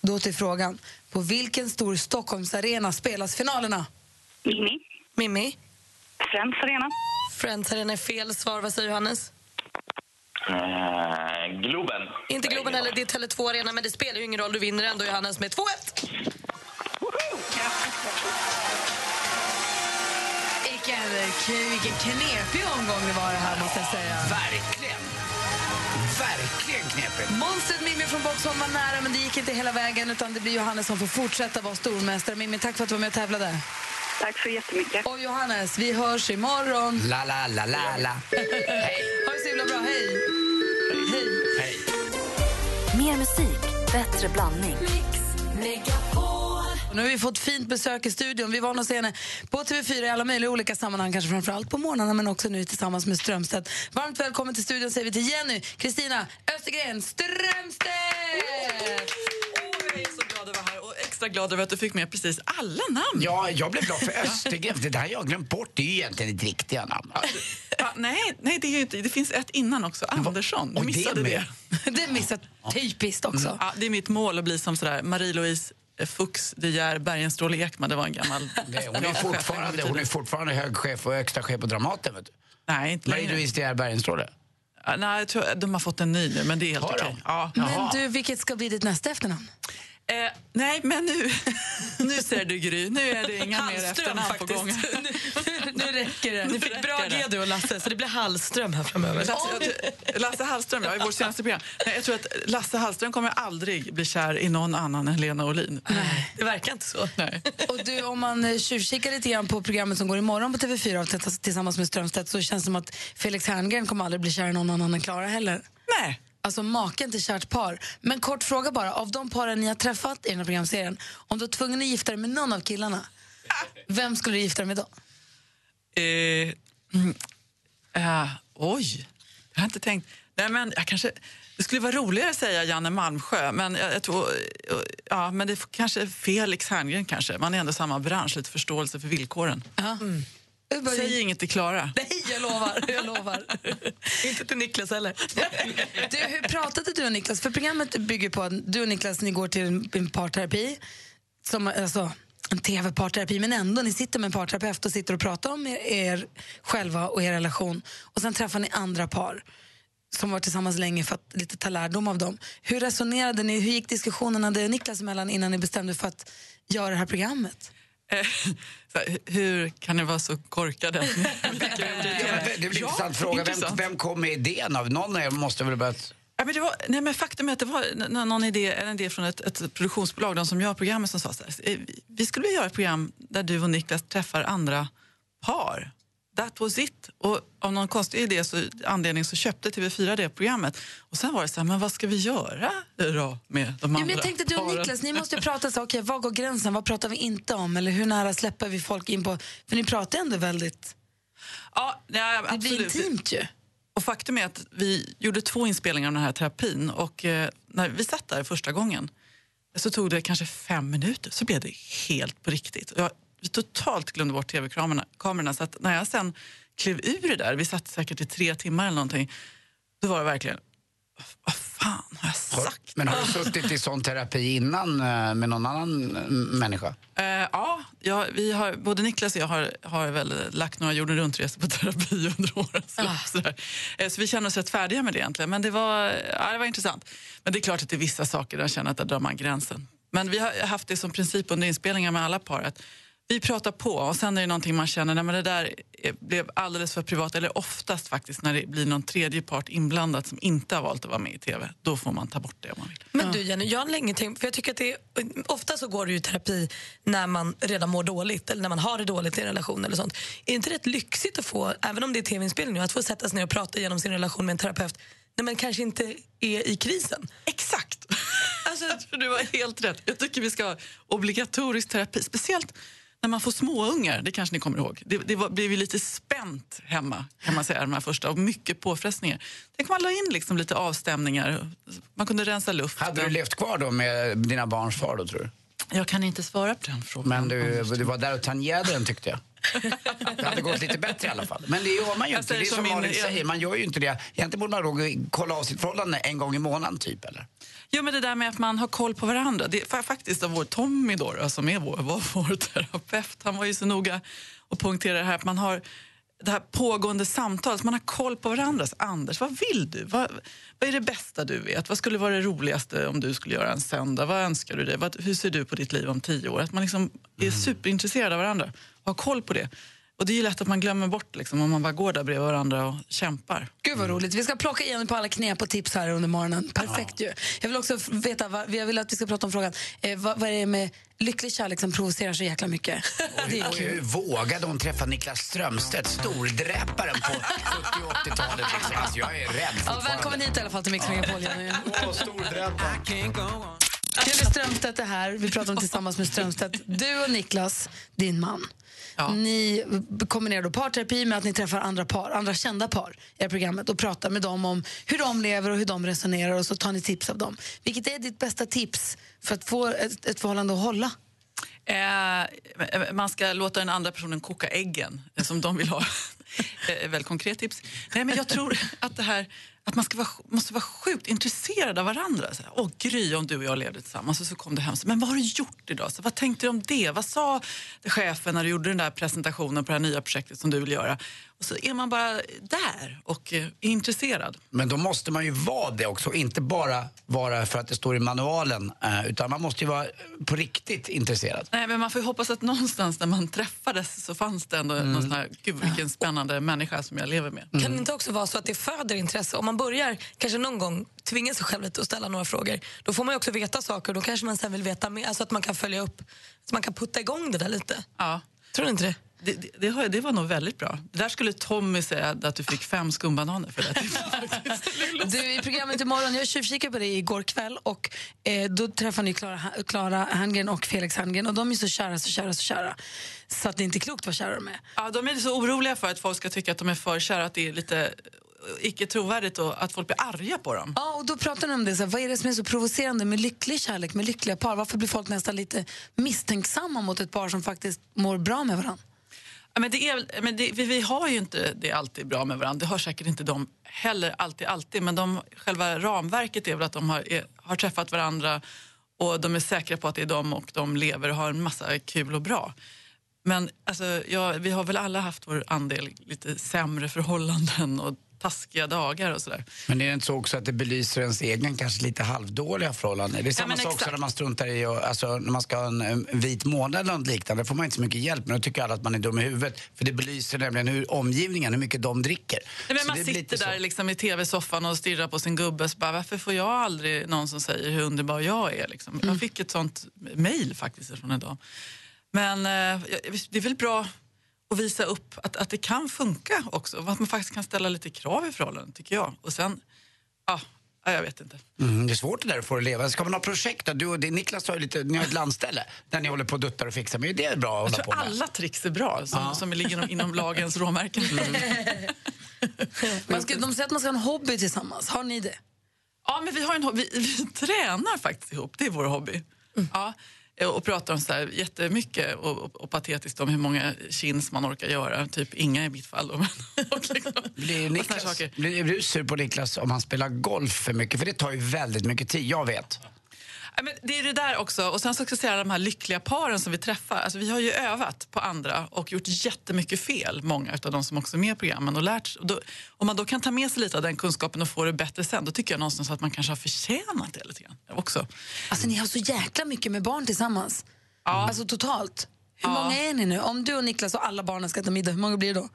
Speaker 1: Då till frågan. På vilken stor Stockholmsarena spelas finalerna?
Speaker 19: Mimmi.
Speaker 3: Mimmi?
Speaker 19: Friends Arena.
Speaker 3: Friends Arena är fel svar. Vad säger Johannes?
Speaker 22: Eh, Globen.
Speaker 3: Inte Globen heller, det är Tele2 Arena, men det spelar ju ingen roll. Du vinner ändå, Johannes, med 2-1.
Speaker 1: Vilken, vilken knepig omgång det var det här måste jag säga.
Speaker 2: Verkligen. Verkligen knepigt.
Speaker 1: Monstret Mimmi från Boxholm var nära men det gick inte hela vägen utan det blir Johannes som får fortsätta vara stormästare. Mimmi, tack för att du var med och tävlade.
Speaker 19: Tack så jättemycket.
Speaker 1: Och Johannes, vi hörs imorgon.
Speaker 2: La, la, la, la, la.
Speaker 1: Hej. Ha det så himla bra. Hej. Hej.
Speaker 8: Mer musik, bättre blandning.
Speaker 1: Och nu har vi fått fint besök i studion. Vi var vana att se henne på TV4 i alla möjliga olika sammanhang, kanske framförallt på morgnarna men också nu tillsammans med Strömstedt. Varmt välkommen till studion säger vi till Jenny Kristina Östergren Strömstedt!
Speaker 25: Jag är så glad att vara här och extra glad över att du fick med precis alla namn.
Speaker 2: Ja, jag blev glad för Östergren. Det där har jag glömt bort. Det är ju egentligen ett riktiga namn.
Speaker 25: Ja, nej, nej det, är ju inte, det finns ett innan också, Andersson. Du
Speaker 2: och det
Speaker 25: missade det.
Speaker 2: med.
Speaker 1: det missat typiskt också.
Speaker 25: Ja, det är mitt mål att bli som sådär Marie-Louise Fuchs De Geer Bergenstråle Ekman. Det var en gammal...
Speaker 2: Nej, hon, är fortfarande, hon är fortfarande hög chef och högsta chef på Dramaten. Vet du.
Speaker 25: Nej, inte längre.
Speaker 2: Marie-Louise De Geer Bergenstråle.
Speaker 25: Ja, nej, jag tror, de har fått en ny nu, men det är helt okej. Ja.
Speaker 1: Men du, vilket ska bli ditt nästa efternamn?
Speaker 25: Eh, nej, men nu, nu ser du Gry, nu är det inga mer
Speaker 3: Hallström,
Speaker 25: efternamn på
Speaker 3: faktiskt.
Speaker 25: gång.
Speaker 3: nu, nu räcker det.
Speaker 25: Nu
Speaker 3: Ni fick bra. G du och Lasse, så det blir Hallström här framöver.
Speaker 25: Lasse, Lasse Hallström, ja, i vårt senaste program. Nej, jag tror att Lasse Hallström kommer aldrig bli kär i någon annan än Lena Olin.
Speaker 3: Det verkar inte så.
Speaker 25: Nej.
Speaker 1: Och du, om man eh, tjuvkikar lite grann på programmet som går imorgon på TV4 och tillsammans- tillsammans med Strömstedt så känns det som att Felix Herngren kommer aldrig bli kär i någon annan än Klara heller.
Speaker 25: Nej.
Speaker 1: Alltså maken till kärt par. Men kort fråga bara, av de paren ni har träffat i den här programserien, om du är tvungen att gifta dig med någon av killarna, vem skulle du gifta dig med då?
Speaker 25: Eh, eh, oj, jag har inte tänkt. Nej, men jag kanske, det skulle vara roligare att säga Janne Malmsjö, men jag, jag tror, eh, ja, men det är kanske Felix Herngren kanske. Man är ändå samma bransch, lite förståelse för villkoren.
Speaker 1: Mm.
Speaker 25: Säg inget till Klara.
Speaker 1: Nej, jag lovar. Jag lovar.
Speaker 3: inte till Niklas heller.
Speaker 1: Du, hur pratade du och Niklas? För programmet bygger på att du och Niklas ni går till en, en parterapi, som, alltså, en tv-parterapi, men ändå, ni sitter med en parterapeut och sitter och pratar om er, er själva och er relation. Och sen träffar ni andra par som var tillsammans länge för att lite ta lärdom av dem. Hur resonerade ni? Hur gick diskussionerna dig och Niklas emellan innan ni bestämde för att göra det här programmet?
Speaker 25: Eh, här, hur kan ni vara så korkade?
Speaker 2: Ja, det är en intressant fråga. Vem,
Speaker 25: intressant.
Speaker 2: vem kom med idén av? Någon av er måste väl ha börjat...
Speaker 25: Ja, men det var, nej, men faktum är att det var någon idé, en idé från ett, ett produktionsbolag, de som gör programmet, som sa så här, "Eh, vi- vi skulle vilja göra ett program där du och Niklas träffar andra par. That was it. Och av någon konstig idé så, anledning så köpte TV4 det programmet. Och sen var det så här, men vad ska vi göra då med de
Speaker 1: Ja,
Speaker 25: andra
Speaker 1: men jag tänkte du och? Niklas, ni måste prata så, okej, var går gränsen, vad pratar vi inte om? Eller hur nära släpper vi folk in på, för ni pratar ändå väldigt,
Speaker 25: Ja, nej,
Speaker 1: det blir
Speaker 25: absolut.
Speaker 1: intimt ju.
Speaker 25: Och faktum är att vi gjorde två inspelningar av den här terapin och eh, när vi satt där första gången så tog det kanske fem minuter så blev det helt på riktigt. Jag, vi totalt glömde bort tv-kamerorna kamerorna, så att när jag sen klev ur det där, vi satt säkert i tre timmar eller någonting, då var det verkligen, vad fan har jag sagt?
Speaker 2: Men har du suttit i sån terapi innan eh, med någon annan eh, människa?
Speaker 25: Eh, ja, ja, vi har, både Niklas och jag har, har väl lagt några jorden runt-resor på terapi under årens lopp. sådär. Eh, Så vi känner oss rätt färdiga med det egentligen. Men det var, ja, det var intressant. Men det är klart att det är vissa saker där jag känner att där drar man gränsen. Men vi har haft det som princip under inspelningar med alla par. Att vi pratar på och sen är det någonting man känner, nej men det där är- blev alldeles för privat. Eller oftast faktiskt när det blir någon tredje part inblandad som inte har valt att vara med i TV. Då får man ta bort det om man vill.
Speaker 3: Men du Jenny, jag har länge tänkt, för jag tycker att det är, ofta så går det ju i terapi när man redan mår dåligt eller när man har det dåligt i en relation eller sånt. Är inte det rätt lyxigt att få, även om det är tv-inspelning nu, att få sätta sig ner och prata genom sin relation med en terapeut när man kanske inte är i krisen?
Speaker 25: Exakt! Alltså, du har helt rätt. Jag tycker vi ska ha obligatorisk terapi. Speciellt när man får småungar, det kanske ni kommer ihåg. Det, det var, blev ju lite spänt hemma, kan man säga, de här första, och mycket påfrestningar. Tänk om man la in liksom lite avstämningar, man kunde rensa luften.
Speaker 2: Hade du levt kvar då med dina barns far då tror du?
Speaker 25: Jag kan inte svara på den frågan.
Speaker 2: Men du, du var där och tangerade den tyckte jag. Det hade gått lite bättre i alla fall. Men det gör man ju
Speaker 25: Jag
Speaker 2: inte. Det är som
Speaker 25: som
Speaker 2: Malin säger, man gör ju inte det. Egentligen borde man då kolla av sitt förhållande en gång i månaden typ eller?
Speaker 25: Jo, men det där med att man har koll på varandra. Det är fa- faktiskt av vår Tommy då, som är vår, var vår terapeut. Han var ju så noga och poängterade det här att man har det här pågående samtalet, man har koll på varandras. Anders, vad vill du? Vad, vad är det bästa du vet? Vad skulle vara det roligaste om du skulle göra en söndag? Vad önskar du dig? Vad, hur ser du på ditt liv om tio år? Att man liksom är superintresserad av varandra och har koll på det. Och det är ju lätt att man glömmer bort liksom, om man bara går där bredvid varandra och kämpar.
Speaker 1: Gud vad roligt. Vi ska plocka igen på alla knep och tips här under morgonen. Perfekt ju. Jag vill också veta, vad, jag vill att vi ska prata om frågan, eh, vad, vad är det med lycklig kärlek som provocerar så jäkla mycket? Det är
Speaker 2: Och hur vågade hon träffa Niklas Strömstedt, stordräparen på 70 och 80-talet? Liksom. Alltså, jag är rädd
Speaker 1: Ja, välkommen hit i alla fall till Mix Megapol, Jenny. Jenny Strömstedt är här. Vi pratar om tillsammans med Strömstedt. Du och Niklas, din man. Ni kombinerar då parterapi med att ni träffar andra par, andra kända par i det programmet och pratar med dem om hur de lever och hur de resonerar och så tar ni tips av dem. Vilket är ditt bästa tips för att få ett, ett förhållande att hålla?
Speaker 25: Eh, man ska låta den andra personen koka äggen eh, som de vill ha. Eh, Väldigt konkret tips. Nej, men jag tror att det här att man ska vara, måste vara sjukt intresserad av varandra. Så här, Åh Gry, om du och jag levde tillsammans och så kom du hem. Så, Men vad har du gjort idag? Så, vad tänkte du om det? Vad sa chefen när du gjorde den där presentationen på det här nya projektet som du vill göra? Och så är man bara där och eh, är intresserad.
Speaker 2: Men då måste man ju vara det också, inte bara vara för att det står i manualen. eh, Utan man måste ju vara på riktigt intresserad.
Speaker 25: Nej, men man får ju hoppas att någonstans när man träffades så fanns det ändå någon sån här, gud vilken spännande människa som jag lever med.
Speaker 3: Kan det inte också vara så att det föder intresse? Om man börjar kanske någon gång tvinga sig själv lite och ställa några frågor, då får man ju också veta saker och då kanske man sen vill veta mer, alltså att man kan följa upp, så man kan putta igång det där lite.
Speaker 25: Ja.
Speaker 3: Tror du inte det?
Speaker 25: Det, det, det, var nog väldigt bra. Det där skulle Tommy säga att du fick fem skumbananer för. Det.
Speaker 1: Du, I programmet imorgon, jag tjuvkikade på det igår kväll och eh, då träffade ni Clara, Clara Herngren och Felix Herngren och de är så kära, så kära, så kära. Så att det är inte klokt vad kära de är.
Speaker 25: Ja, de är så oroliga för att folk ska tycka att de är för kära, att det är lite eh, icke trovärdigt och att folk blir arga på dem.
Speaker 1: Ja, och då pratar ni om det. Så här, vad är det som är så provocerande med lycklig kärlek, med lyckliga par? Varför blir folk nästan lite misstänksamma mot ett par som faktiskt mår bra med varandra?
Speaker 25: Men det är, men det, vi, vi har ju inte det alltid bra med varandra. Det har säkert inte de heller alltid, alltid. Men de, själva ramverket är väl att de har, är, har träffat varandra och de är säkra på att det är de och de lever och har en massa kul och bra. Men alltså, ja, vi har väl alla haft vår andel lite sämre förhållanden och taskiga dagar och sådär.
Speaker 2: Men är det inte så också att det belyser ens egen kanske lite halvdåliga förhållanden? Det är samma
Speaker 25: men
Speaker 2: sak också när man struntar i och, alltså, när man ska ha en, en vit månad eller något liknande. Då får man inte så mycket hjälp. Men då tycker alla att man är dum i huvudet. För det belyser nämligen hur omgivningen, hur mycket de dricker.
Speaker 25: Nej, men man sitter där liksom i tv-soffan och stirrar på sin gubbe. Så bara, varför får jag aldrig någon som säger hur underbar jag är? Liksom? Jag fick ett sånt mejl faktiskt från en dam. Men eh, det är väl bra att visa upp att, att det kan funka också. Att man faktiskt kan ställa lite krav i förhållanden, tycker jag. Och sen, ja, ja, jag vet inte.
Speaker 2: Mm, det är svårt det där att få det att leva. Ska man ha projekt då? Du och det, Niklas har ju lite, ni har ett landställe där ni håller på och duttar och fixar. Men det är bra att
Speaker 25: Jag
Speaker 2: hålla på med.
Speaker 25: alla tricks är bra som,
Speaker 2: Ja.
Speaker 25: som ligger inom, inom lagens råmärken.
Speaker 1: Man ska, de säger att man ska ha en hobby tillsammans. Har ni det?
Speaker 25: Ja, men vi, har en, hobby. vi, vi tränar faktiskt ihop. Det är vår hobby. Ja, eh, och pratar om så här jättemycket och, och, och patetiskt om hur många chins man orkar göra. Typ inga i mitt fall. Men, och liksom,
Speaker 2: Blir, Niklas,
Speaker 25: saker.
Speaker 2: blir du sur på Niklas om han spelar golf för mycket? För det tar ju väldigt mycket tid, jag vet.
Speaker 25: Ja, men det är det där också. Och sen så ska jag säga de här lyckliga paren som vi träffar. Alltså, vi har ju övat på andra och gjort jättemycket fel, många av de som också är med i programmen. Och lärt, och då, om man då kan ta med sig lite av den kunskapen och få det bättre sen, då tycker jag någonstans att man kanske har förtjänat det lite grann också.
Speaker 1: Alltså ni har så jäkla mycket med barn tillsammans. Alltså totalt. Hur
Speaker 25: Ja.
Speaker 1: många är ni nu? Om du och Niklas och alla barnen ska äta middag, hur många blir det då?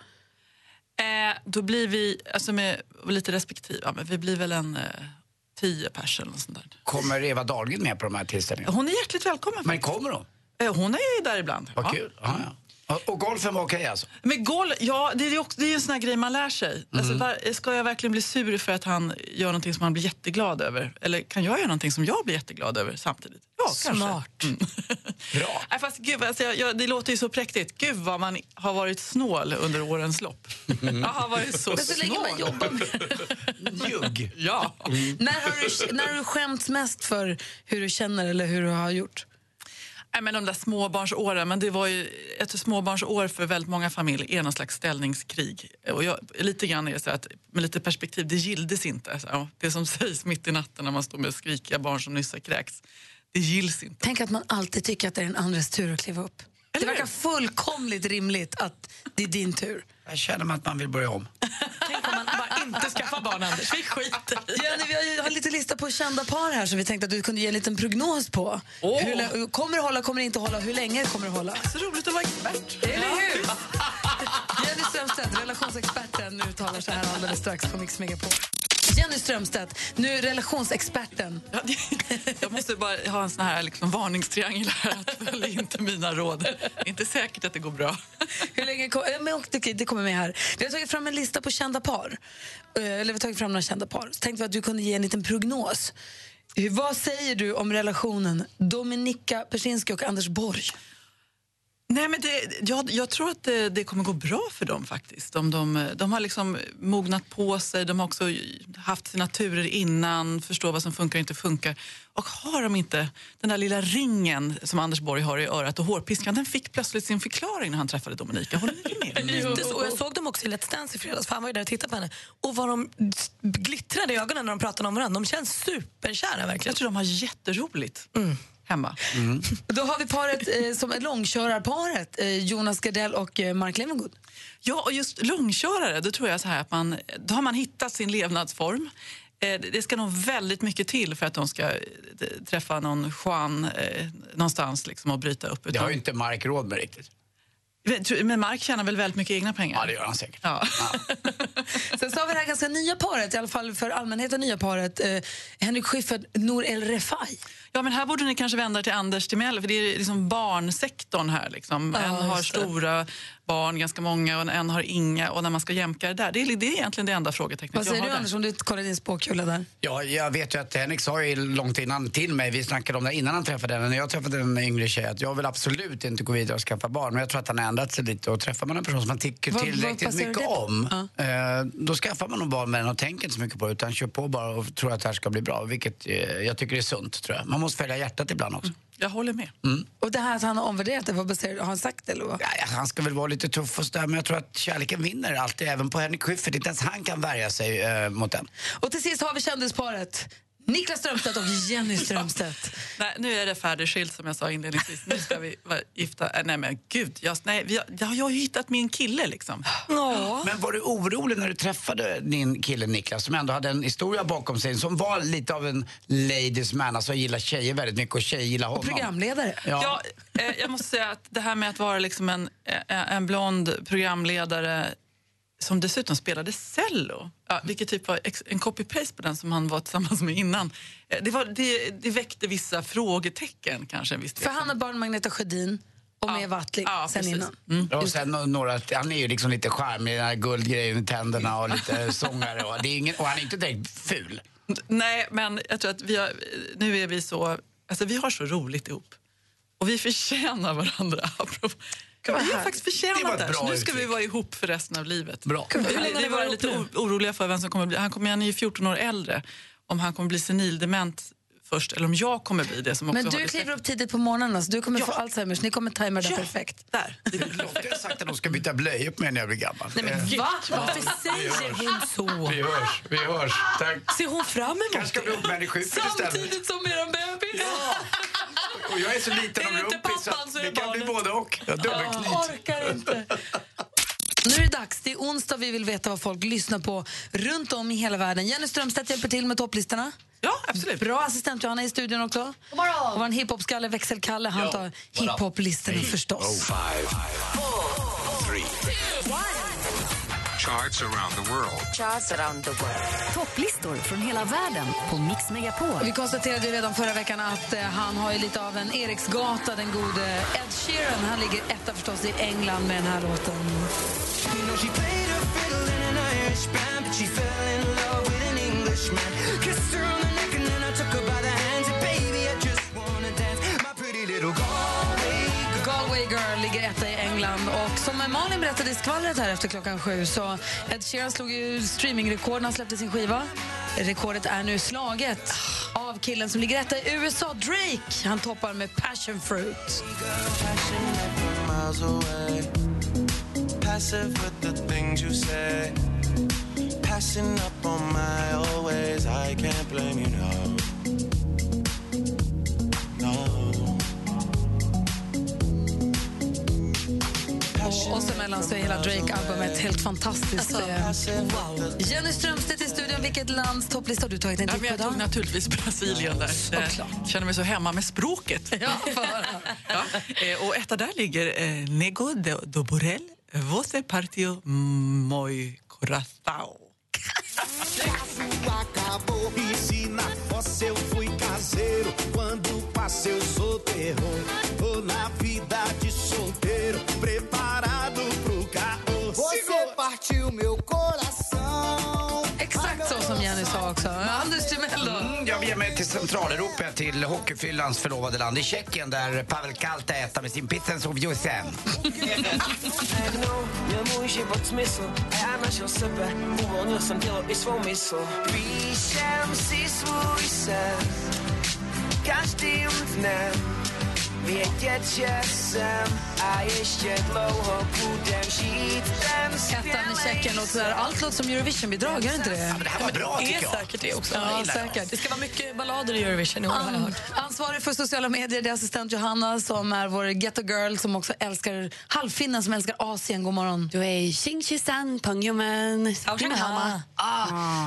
Speaker 25: Eh, då blir vi, alltså med lite respektive, men vi blir väl en eh, tio pers eller något sånt där.
Speaker 2: Kommer Eva Dahlgren med på de här tillställningarna?
Speaker 25: Hon är hjärtligt välkommen.
Speaker 2: Men kommer hon?
Speaker 25: Eh, hon är ju där ibland.
Speaker 2: Vad kul. Ja, ja. Och, golfen var okej alltså?
Speaker 25: Men golf, ja, det är ju också, det är en sån här grej man lär sig. Alltså,
Speaker 2: Mm.
Speaker 25: var, ska jag verkligen bli sur för att han gör någonting som han blir jätteglad över? Eller kan jag göra någonting som jag blir jätteglad över samtidigt? Ja,
Speaker 3: Smart.
Speaker 25: kanske. Mm. Bra. Nej, fast, gud, alltså, jag, jag, det låter ju så präktigt. Gud vad man har varit snål under årens lopp. Jag har varit så
Speaker 1: Men så länge man
Speaker 25: snål.
Speaker 1: jobbar med
Speaker 2: Ljugg.
Speaker 25: Ja.
Speaker 1: när, har du, när har du skämts mest för hur du känner eller hur du har gjort?
Speaker 25: Nej, men de där småbarnsåren, men det var ju ett småbarnsår för väldigt många familjer är någon slags ställningskrig. Och jag, lite grann är det så att, med lite perspektiv, det gildes inte. Så, det som sägs mitt i natten när man står med skrikiga barn som nyss har kräkts, det gills inte.
Speaker 1: Tänk att man alltid tycker att det är den andres tur att kliva upp det verkar fullkomligt rimligt att det är din tur.
Speaker 2: Jag känner att man vill börja om.
Speaker 3: Tänk om man bara inte skaffar barn, Anders. Vi skiter
Speaker 1: Jenny, vi har har lite lista på kända par här som vi tänkte att du kunde ge en liten prognos på.
Speaker 25: Åh.
Speaker 1: Hur, kommer det hålla, kommer det inte hålla, hur länge kommer det hålla?
Speaker 25: Så roligt att vara expert.
Speaker 1: Eller hur? Jenny Strömstedt, relationsexperten, uttalar sig här alldeles strax på Mix Megapol. Jenny Strömstedt, nu relationsexperten.
Speaker 25: Jag måste bara ha en sån här liksom varningstriangel här att följ inte mina råd. Det är inte säkert att det går bra.
Speaker 1: Hur länge kom, eh, men, det kommer med här. Vi har tagit fram en lista på kända par. Eh, Eller vi har tagit fram några kända par. Så tänkte vi att du kunde ge en liten prognos. Vad säger du om relationen Dominika Persinski och Anders Borg?
Speaker 25: Nej, men det, jag, jag tror att det, det kommer gå bra för dem faktiskt. De, de, de har liksom mognat på sig, de har också haft sina turer innan, förstår vad som funkar och inte funkar. Och har de inte den där lilla ringen som Anders Borg har i örat och hårpiskan, den fick plötsligt sin förklaring när han träffade Dominika. Håller ni med?
Speaker 3: Lite så. Och jag såg dem också i Let's Dance i fredags, för han var ju där och tittade på henne. Och vad de glittrade i ögonen när de pratade om varandra. De känns superkära verkligen.
Speaker 25: Jag tror de har jätteroligt hemma.
Speaker 1: Då har vi paret eh, som är långkörarparet, eh, Jonas Gardell och eh, Mark Levengood.
Speaker 25: Ja, och just långkörare, då tror jag så här att man, då har man hittat sin levnadsform. Eh, Det ska nog väldigt mycket till för att de ska eh, träffa någon Juan eh, någonstans liksom och bryta upp.
Speaker 2: Det har ju inte Mark råd med riktigt.
Speaker 25: Men- Mark tjänar väl väldigt mycket egna pengar?
Speaker 2: Ja, det gör han säkert.
Speaker 25: Ja.
Speaker 1: Sen så har vi det här ganska nya paret, i alla fall för allmänheten nya paret, eh, Henrik Schyffert, Nour El Refai.
Speaker 25: Ja, men här borde ni kanske vända till Anders Timell, för det är liksom barnsektorn här. Liksom.
Speaker 1: Ja,
Speaker 25: en har stora barn, ganska många, och en har inga. Och när man ska jämka det där, det är, det är egentligen det enda frågetecknet
Speaker 1: Vad
Speaker 25: jag
Speaker 1: säger
Speaker 25: har
Speaker 1: du
Speaker 25: där.
Speaker 1: Anders om du kollar din spåkula där?
Speaker 2: Ja, jag vet ju att Henrik sa ju långt innan till mig, vi snackade om det innan han träffade henne, när jag träffade en yngre tjej, att jag vill absolut inte gå vidare och skaffa barn. Men jag tror att han har ändrat sig lite och träffar man en person som man tycker
Speaker 1: Vad-
Speaker 2: tillräckligt mycket om, eh, då skaffar man nog barn med den och tänker inte så mycket på det utan kör på bara och tror att det här ska bli bra. Vilket eh, jag tycker är sunt tror jag. Man måste följa hjärtat ibland också.
Speaker 25: Jag håller med.
Speaker 1: Och det här att han har omvärderat det, vad baserar, har han sagt det eller vad?
Speaker 2: Ja, ja, han ska väl vara lite tuff och sådär men jag tror att kärleken vinner alltid, även på Henrik Schyffert. Inte ens han kan värja sig eh, mot den.
Speaker 1: Och till sist har vi kändisparet Niklas Strömstedt och Jenny Strömstedt.
Speaker 25: Nej, nu är det färdigskilt som jag sa inledningsvis. Nu ska vi vara gifta. Äh, Nej men gud, jag, nej, vi har, jag har ju hittat min kille liksom.
Speaker 2: Men var du orolig när du träffade din kille Niklas som ändå hade en historia bakom sig som var lite av en ladies man, alltså gillar tjejer väldigt mycket och tjejer gillar honom.
Speaker 1: Programledare.
Speaker 25: Ja. eh, jag måste säga att det här med att vara liksom en, eh, en blond programledare som dessutom spelade cello, ja, vilket typ var en copy-paste på den som han var tillsammans med innan. Eh, Det, var, det, det väckte vissa frågetecken kanske. En viss
Speaker 1: För han har barn med Agneta Sjödin och med Wattling
Speaker 25: Ja,
Speaker 1: sen
Speaker 25: precis.
Speaker 1: innan.
Speaker 2: Och sen några, han är ju liksom lite charmig, den här guldgrejen i tänderna och lite sångare och, det är ingen, och han är inte direkt ful.
Speaker 25: Nej, men jag tror att vi har, nu är vi så... Alltså vi har så roligt ihop. Och vi förtjänar varandra. apropå- Vi har faktiskt
Speaker 2: Det
Speaker 25: förtjänat det. Så nu ska
Speaker 2: uttryck.
Speaker 25: vi vara ihop för resten av livet.
Speaker 2: Bra.
Speaker 3: Har
Speaker 25: vi var lite oroliga för vem som kommer bli... Han, kommer, han är ju 14 år äldre. Om han kommer bli senildement först eller om jag kommer bli det som också
Speaker 1: Men du
Speaker 25: det
Speaker 1: kliver upp tidigt på morgonen, så du kommer få Alzheimers. Ni kommer tajma det
Speaker 25: Ja.
Speaker 1: perfekt.
Speaker 25: Där.
Speaker 2: Lotta har sagt att hon ska byta blöjor på mig när jag blir gammal.
Speaker 11: Nej, men
Speaker 2: Eh,
Speaker 11: va? Varför säger hon så?
Speaker 2: Vi hörs, vi hörs. Tack.
Speaker 11: Ser hon fram emot
Speaker 2: Kanske ska bli uppmänniskosjuk istället.
Speaker 11: Samtidigt som er bebis?
Speaker 2: Och jag är så liten och
Speaker 11: det
Speaker 2: rumpig så
Speaker 11: så
Speaker 2: det
Speaker 11: det
Speaker 2: kan bli både och. Jag har dubbelknyt.
Speaker 1: Jag orkar inte. Nu är det dags. Det är onsdag. Vi vill veta vad folk lyssnar på runt om i hela världen. Jenny Strömstedt hjälper till med topplistorna.
Speaker 25: Ja, absolut.
Speaker 1: Bra assistent Johanna i studion också. God morgon. Och vår hiphop-skalle Växelkalle, han tar hiphop-listorna förstås.
Speaker 23: Charts around the world.
Speaker 8: Charts around the world. Topplistor från hela världen på Mix Megapol.
Speaker 1: Vi konstaterade ju redan förra veckan att eh, han har ju lite av en Eriksgata, den gode Ed Sheeran. Han ligger etta förstås i England med den här låten. Galway Girl ligger etta i England. Och som Malin berättade i skvallret här efter klockan sju så Ed Sheeran slog ju streamingrekord när han släppte sin skiva. Rekordet är nu slaget av killen som ligger etta i USA, Drake. Han toppar med Passion Fruit.
Speaker 26: miles away. Passive with the things you say. Passing up on my old
Speaker 1: Emellan så är hela Drake-albumet helt fantastiskt.
Speaker 11: Alltså,
Speaker 1: Eh, wow. Jenny Strömstedt i studion. Vilket lands topplista har du tagit en titt på
Speaker 25: jag tog naturligtvis Brasilien där. Jag känner mig så hemma med språket.
Speaker 1: Ja,
Speaker 25: Ja, eh, och etta där ligger eh, Nego de, do Borel, Voce Partio Moi
Speaker 26: acabou. Ensina você eu fui caseiro. Quando passei eu sou terror.
Speaker 2: Centraleuropa, till hockeyfyllans förlovade land i Tjeckien där Pavel Kalta äter med sin pizzens och juicen.
Speaker 1: Ettan i Tjeckien låter sådär. Allt låter som Eurovision-bidrag, gör inte det?
Speaker 2: Ja, men det här var bra, tycker jag.
Speaker 11: Det är säkert det också.
Speaker 1: Ja,
Speaker 11: ja
Speaker 1: säkert.
Speaker 11: Det ska vara mycket ballader i Eurovision i år, An.
Speaker 1: Ansvarig för sociala medier det är assistent Johanna som är vår ghetto girl som också älskar halvfinnen som älskar Asien. God morgon.
Speaker 27: Du är Xing
Speaker 1: Chisan,
Speaker 27: Pengyomen,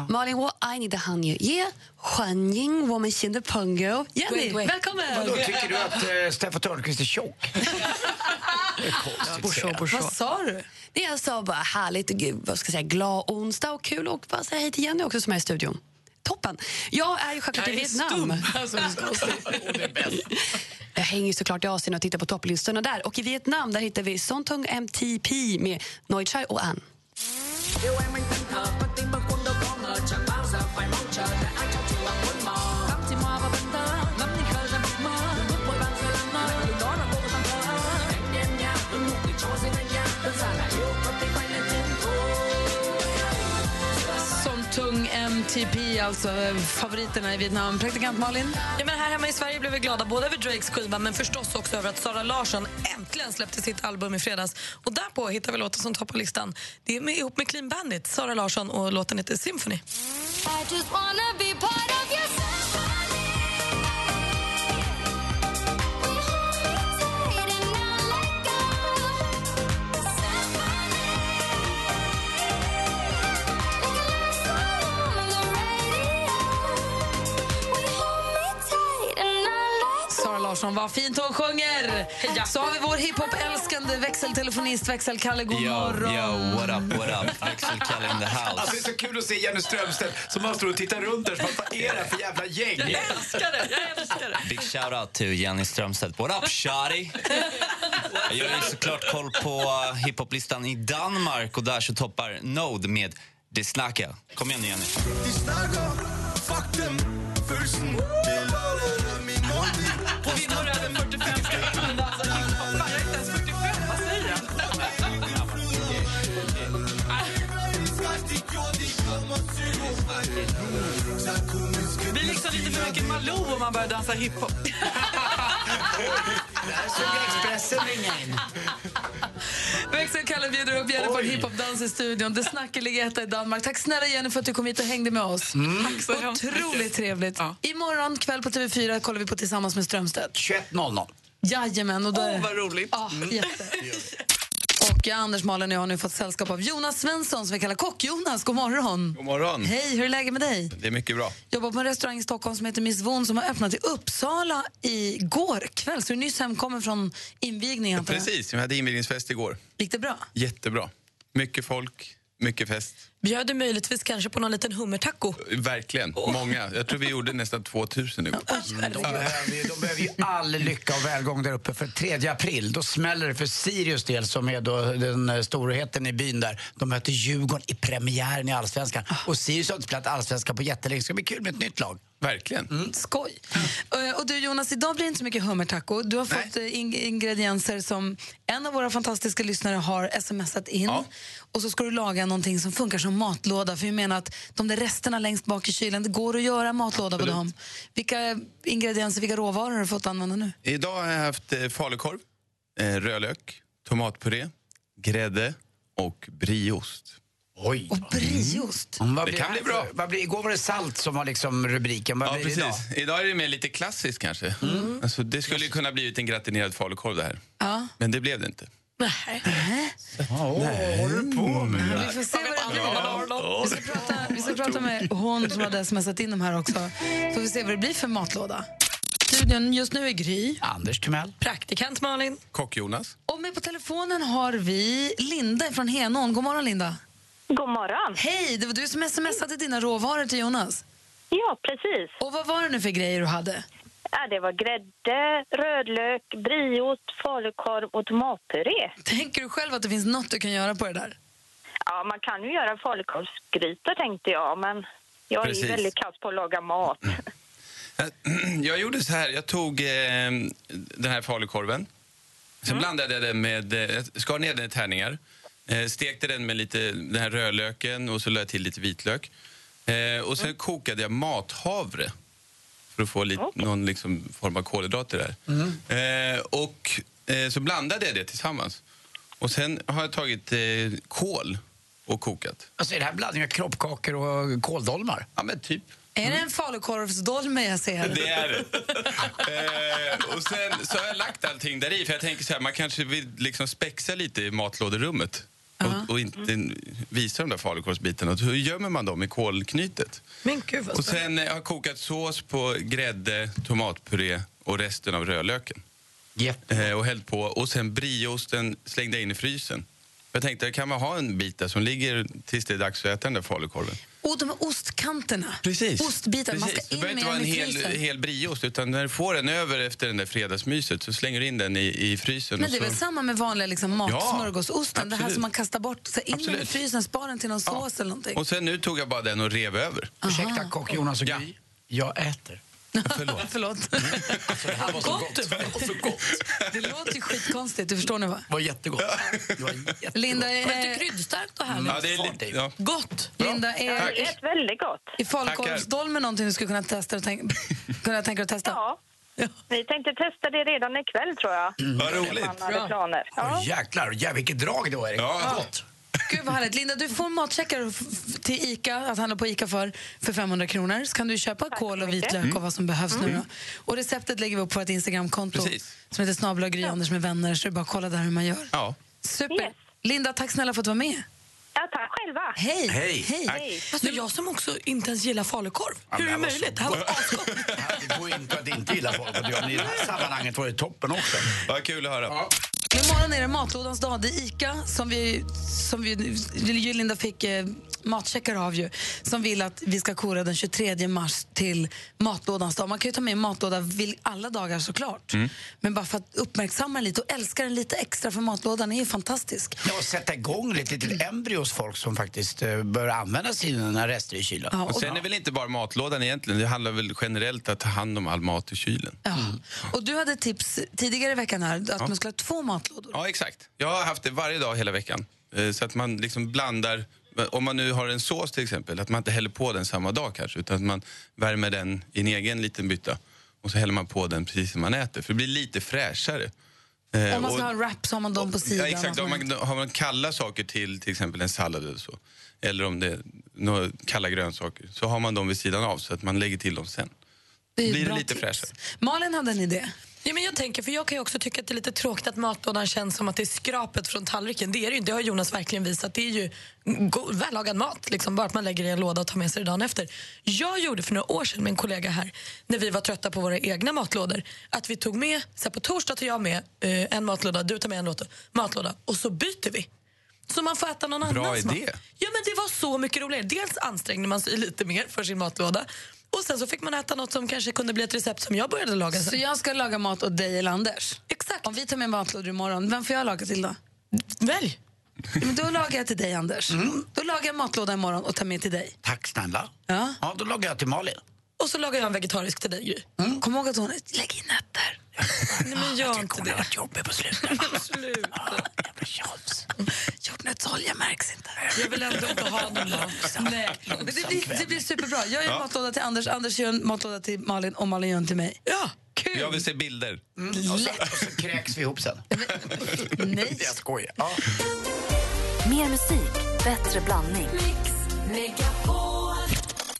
Speaker 27: Malin, what I need a you. Yeah. Huanying, Woman in the Pongo. Jenny, välkommen!
Speaker 2: Vadå, tycker du att eh, Steffan Törnqvist är tjock? Bourgeois, ja, bourgeois.
Speaker 1: Vad sa du?
Speaker 27: Det jag sa bara härligt och gud, vad ska jag säga, glad onsdag och kul och bara säga hej till Jenny också som är i studion. Toppen! Jag är ju självklart i Vietnam. Jag hänger såklart i Asien och tittar på topplistorna där. Och i Vietnam där hittar vi Sontung MTP med Noi Chai och An.
Speaker 1: MTP, alltså eh, favoriterna i Vietnam. Praktikant Malin?
Speaker 11: Ja, men här hemma i Sverige blev vi glada både över Drakes skiva men förstås också över att Sara Larsson äntligen släppte sitt album i fredags. Och därpå hittar vi låten som toppar listan. Det är med, ihop med Clean Bandit, Sara Larsson och låten heter Symphony.
Speaker 20: I just wanna be part of
Speaker 1: Larsson, vad fint hon sjunger! Så har vi vår hiphop-älskande växeltelefonist Växelkalle. God
Speaker 13: Yo,
Speaker 1: morgon!
Speaker 13: yo, what up, what up? Växelkalle in the house.
Speaker 2: Alltså, det är så kul att se Jenny Strömstedt som bara står och tittar runt där. Vad är det här för jävla gäng?
Speaker 11: Jag älskar det! Jag älskar det.
Speaker 13: Big shout-out till Jenny Strömstedt. What up, shawty? Jag gör ju såklart koll på hiphoplistan i Danmark och där så toppar Node med Det snackar. Kom igen nu, Jenny.
Speaker 26: De snakker Fuck dem Følelsen Det min måltid
Speaker 11: Kvinnor 45 ska in. Alltså, hiphop. Fan, jag är inte ens 45. Vad säger jag? blir liksom
Speaker 25: lite för mycket Malou om man börjar dansa hiphop.
Speaker 2: Där såg Expressen ringa in.
Speaker 1: Växelkalle bjuder upp på en hiphopdans i studion. Det snackeliga etta i Danmark. Tack snälla Jenny för att du kom hit och hängde med oss.
Speaker 2: Mm.
Speaker 1: Tack så Otroligt trevligt. Imorgon kväll på TV4 kollar vi på Tillsammans med Strömstedt.
Speaker 2: 21.00.
Speaker 1: Jajamän.
Speaker 25: Åh, vad roligt.
Speaker 1: Ja, jätte. Och jag, Anders, Malin och jag har nu fått sällskap av Jonas Svensson som vi kallar Kock-Jonas. God morgon.
Speaker 28: God morgon.
Speaker 1: Hej, hur är läget med dig?
Speaker 28: Det är mycket bra.
Speaker 1: jobbar på en restaurang i Stockholm som heter Miss Von som har öppnat i Uppsala igår kväll. Så du är nyss hemkommen från invigningen. jag.
Speaker 28: Precis, vi hade invigningsfest igår.
Speaker 1: Gick det bra?
Speaker 28: Jättebra. Mycket folk, mycket fest.
Speaker 3: Bjöd du möjligtvis kanske på någon liten hummertaco?
Speaker 28: Verkligen. Många. Jag tror vi gjorde nästan 2000 igår.
Speaker 2: De behöver, ju- de behöver ju all lycka och välgång där uppe för 3 april. Då smäller det för Sirius del som är då den storheten i byn där. De möter Djurgården i premiären i Allsvenskan. Och Sirius har inte spelat Allsvenskan på jättelänge. Det ska bli kul med ett nytt lag.
Speaker 28: Verkligen.
Speaker 1: Skoj. Eh, Och du Jonas, idag blir det inte så mycket hummertaco. Du har fått eh, ing- ingredienser som en av våra fantastiska lyssnare har smsat in. Och så ska du laga någonting som funkar som matlåda. För vi menar att de där resterna längst bak i kylen, det går att göra matlåda på dem. Vilka ingredienser, vilka råvaror har du fått använda nu?
Speaker 28: Idag har jag haft eh, falukorv, eh, rödlök, tomatpuré, grädde och brieost.
Speaker 2: Oj.
Speaker 1: Och brieost.
Speaker 2: Mm, vad
Speaker 28: Det kan bli bra.
Speaker 2: Vad blir, igår var det salt som var liksom rubriken. Vad
Speaker 28: Ja,
Speaker 2: blir
Speaker 28: precis.
Speaker 2: idag?
Speaker 28: Idag? är det mer lite klassiskt kanske. Alltså, det skulle ju kunna blivit en gratinerad falukorv det här.
Speaker 1: Ja.
Speaker 28: Men det blev det inte.
Speaker 1: Nej.
Speaker 2: vad håller du på med?
Speaker 1: Vi får se vad det blir. Vi ska prata, vi ska prata med hon som hade smsat in de här också. Så får vi se vad det blir för matlåda. Studion just nu är Gry.
Speaker 2: Anders Timell.
Speaker 3: Praktikant Malin.
Speaker 28: Kock-Jonas.
Speaker 1: Och med på telefonen har vi Linda från Henån. God morgon Linda.
Speaker 29: God morgon.
Speaker 1: Hej, det var du som smsade dina råvaror till Jonas.
Speaker 29: Ja, precis.
Speaker 1: Och vad var det nu för grejer du hade?
Speaker 29: Ja, det var grädde, rödlök, brieost, falukorv och tomatpuré.
Speaker 1: Tänker du själv att det finns något du kan göra på det där?
Speaker 29: Ja, man kan ju göra falukorvsgryta tänkte jag, men jag är
Speaker 28: Precis.
Speaker 29: ju väldigt kass på att laga mat.
Speaker 28: Jag gjorde så här, jag tog eh, den här falukorven. Sen blandade jag den med, eh, skar ner den i tärningar. Eh, stekte den med lite den här rödlöken och så lade jag till lite vitlök. Eh, och sen kokade jag mathavre för att få lite, någon liksom form av kolhydrater där. Eh, och eh, så blandade jag det tillsammans. Och sen har jag tagit eh, kål och kokat.
Speaker 2: Alltså är det här blandning av kroppkakor och kåldolmar?
Speaker 28: Ja, men typ.
Speaker 1: Är det en falukorvsdolme jag ser?
Speaker 28: Det är det. Eh, och sen så har jag lagt allting där i för jag tänker så här, man kanske vill liksom spexa lite i matlåderummet och, och inte visa de där falukorvsbitarna. Och Hur gömmer man dem i kolknytet?
Speaker 3: Men gud vad
Speaker 28: Och sen eh, har jag kokat sås på grädde, tomatpuré och resten av rödlöken. Eh, och hällt på. Och sen brieosten slängde jag in i frysen. Jag tänkte, kan man ha en bit där som ligger tills det är dags att äta den där falukorven?
Speaker 1: Och de här ostkanterna.
Speaker 28: Precis.
Speaker 1: Ostbitar. Man
Speaker 28: Precis.
Speaker 1: ska
Speaker 28: Det
Speaker 1: in
Speaker 28: behöver
Speaker 1: med
Speaker 28: inte vara en hel, hel brieost, utan när du får den över efter den där fredagsmyset så slänger du in den i, i frysen.
Speaker 1: Men
Speaker 28: och
Speaker 1: det är
Speaker 28: så...
Speaker 1: väl samma med vanliga liksom, matsmörgåsosten? det här
Speaker 28: absolut.
Speaker 1: som man kastar bort. Så in den i
Speaker 28: Absolut.
Speaker 1: frysen, spara den till någon sås eller någonting.
Speaker 28: Och sen nu tog jag bara den och rev över.
Speaker 2: Ursäkta kock Jonas och Gry. Jag äter.
Speaker 28: Förlåt.
Speaker 1: Förlåt.
Speaker 2: gott.
Speaker 1: Det låter ju skitkonstigt, det förstår ni va?
Speaker 2: Det var jättegott. Det var
Speaker 1: Linda,
Speaker 3: Men
Speaker 1: är,
Speaker 3: lite kryddstarkt och härligt.
Speaker 28: Ja, det är lite, ja.
Speaker 3: Gott.
Speaker 1: Linda,
Speaker 29: Det
Speaker 1: är,
Speaker 29: är väldigt gott.
Speaker 1: är falukorvsdolmen någonting du skulle kunna testa och tänk, kunna tänka dig att testa?
Speaker 29: Ja. Vi tänkte testa det redan ikväll tror jag.
Speaker 28: Vad roligt.
Speaker 29: Man hade planer. Ja.
Speaker 2: Oj, jäklar, ja, vilket drag det var Erik.
Speaker 28: Ja.
Speaker 2: Gott.
Speaker 1: Gud vad härligt. Linda, du får matcheckar till ICA, att handla på ICA för, för 500 kronor. Så kan du köpa kål och vitlök och vad som behövs nu då. Och receptet lägger vi upp på ett Instagramkonto
Speaker 28: Precis.
Speaker 1: som heter snabel Gry Anders med vänner. Så det är bara att kolla där hur man gör.
Speaker 28: Ja.
Speaker 1: Super. Linda, tack snälla för att du var med.
Speaker 29: ja, tack själva.
Speaker 1: Hej.
Speaker 28: Hej.
Speaker 1: Hej.
Speaker 3: Alltså, jag som också inte ens gillar falukorv. Hur är det möjligt? Det här var asgott.
Speaker 2: Det går inte att inte gilla folk. och I det här sammanhanget var det toppen också.
Speaker 28: Vad kul att höra.
Speaker 1: Imorgon är det matlådans dag. Det är ICA som vi, som vi Linda fick eh, matcheckar av ju, som vill att vi ska kora den 23 mars till matlådans dag. Man kan ju ta med en matlåda alla dagar såklart. Men bara för att uppmärksamma lite och älska den lite extra för matlådan är ju fantastisk.
Speaker 2: Ja, och sätta igång lite till embryos folk som faktiskt eh, bör använda sina rester i kylen.
Speaker 1: Ja,
Speaker 28: Och
Speaker 1: och,
Speaker 28: sen är väl inte bara matlådan egentligen, det handlar väl generellt att ta hand om all mat i kylen.
Speaker 1: ja. och du hade tips tidigare i veckan här att man skulle ha två matlådor.
Speaker 28: Ja, exakt. Jag har haft det varje dag hela veckan. Eh, Så att man liksom blandar Om man nu har en sås till exempel, att man inte häller på den samma dag kanske, utan att man värmer den i en egen liten bytta och så häller man på den precis som man äter, för det blir lite fräschare. Eh,
Speaker 1: Om man ska
Speaker 28: och-
Speaker 1: ha wrap så har man dem på sidan.
Speaker 28: Ja, exakt. Om
Speaker 1: man-
Speaker 28: har man kalla saker till till exempel en sallad eller så, eller om det är några kalla grönsaker, så har man dem vid sidan av så att man lägger till dem sen.
Speaker 1: Det
Speaker 28: blir det lite
Speaker 1: tips.
Speaker 28: fräschare.
Speaker 1: Malin hade en idé.
Speaker 3: Ja, men jag tänker, för jag kan också tycka att det är lite tråkigt att matlådan känns som att det är skrapet från tallriken. Det är det ju inte. Det har Jonas verkligen visat. Det är ju vällagad mat, liksom, bara att man lägger i en låda och tar med sig det dagen efter. Jag gjorde för några år sedan med en kollega här, när vi var trötta på våra egna matlådor, att vi tog med, så på torsdag tar jag med eh, en matlåda, du tar med en låda, matlåda och så byter vi. Så man får äta någon
Speaker 28: Bra
Speaker 3: annans
Speaker 28: idé.
Speaker 3: mat. Ja, men det var så mycket roligare. Dels ansträngde man sig lite mer för sin matlåda och sen så fick man äta något som kanske kunde bli ett recept som jag började laga sen.
Speaker 1: Så jag ska laga mat åt dig eller Anders?
Speaker 3: Exakt.
Speaker 1: Om vi tar med matlådor imorgon, vem får jag laga till då?
Speaker 3: Välj.
Speaker 1: Men då lagar jag till dig, Anders. Då lagar jag matlåda imorgon och tar med till dig.
Speaker 2: Tack snälla.
Speaker 1: Ja.
Speaker 2: Ja, då lagar jag till Malin.
Speaker 3: Och så lagar jag en vegetarisk till dig. Gry.
Speaker 1: Kom ihåg att hon... Lägg in nötter.
Speaker 3: Nej, men gör inte det.
Speaker 2: varit jobbig på slutet.
Speaker 3: Sluta.
Speaker 1: Jordnötsolja märks inte.
Speaker 3: Jag vill ändå inte ha någon mat.
Speaker 1: Nej, men det blir, det blir superbra. Jag gör
Speaker 28: Ja.
Speaker 1: matlåda till Anders, Anders gör en matlåda till Malin och Malin gör en till mig.
Speaker 3: Ja,
Speaker 1: kul!
Speaker 28: Jag vill se bilder.
Speaker 2: Mm. Och, så, och så kräks vi ihop sen.
Speaker 1: Nej.
Speaker 2: Jag skojar. Ja.
Speaker 8: Mer musik, bättre blandning.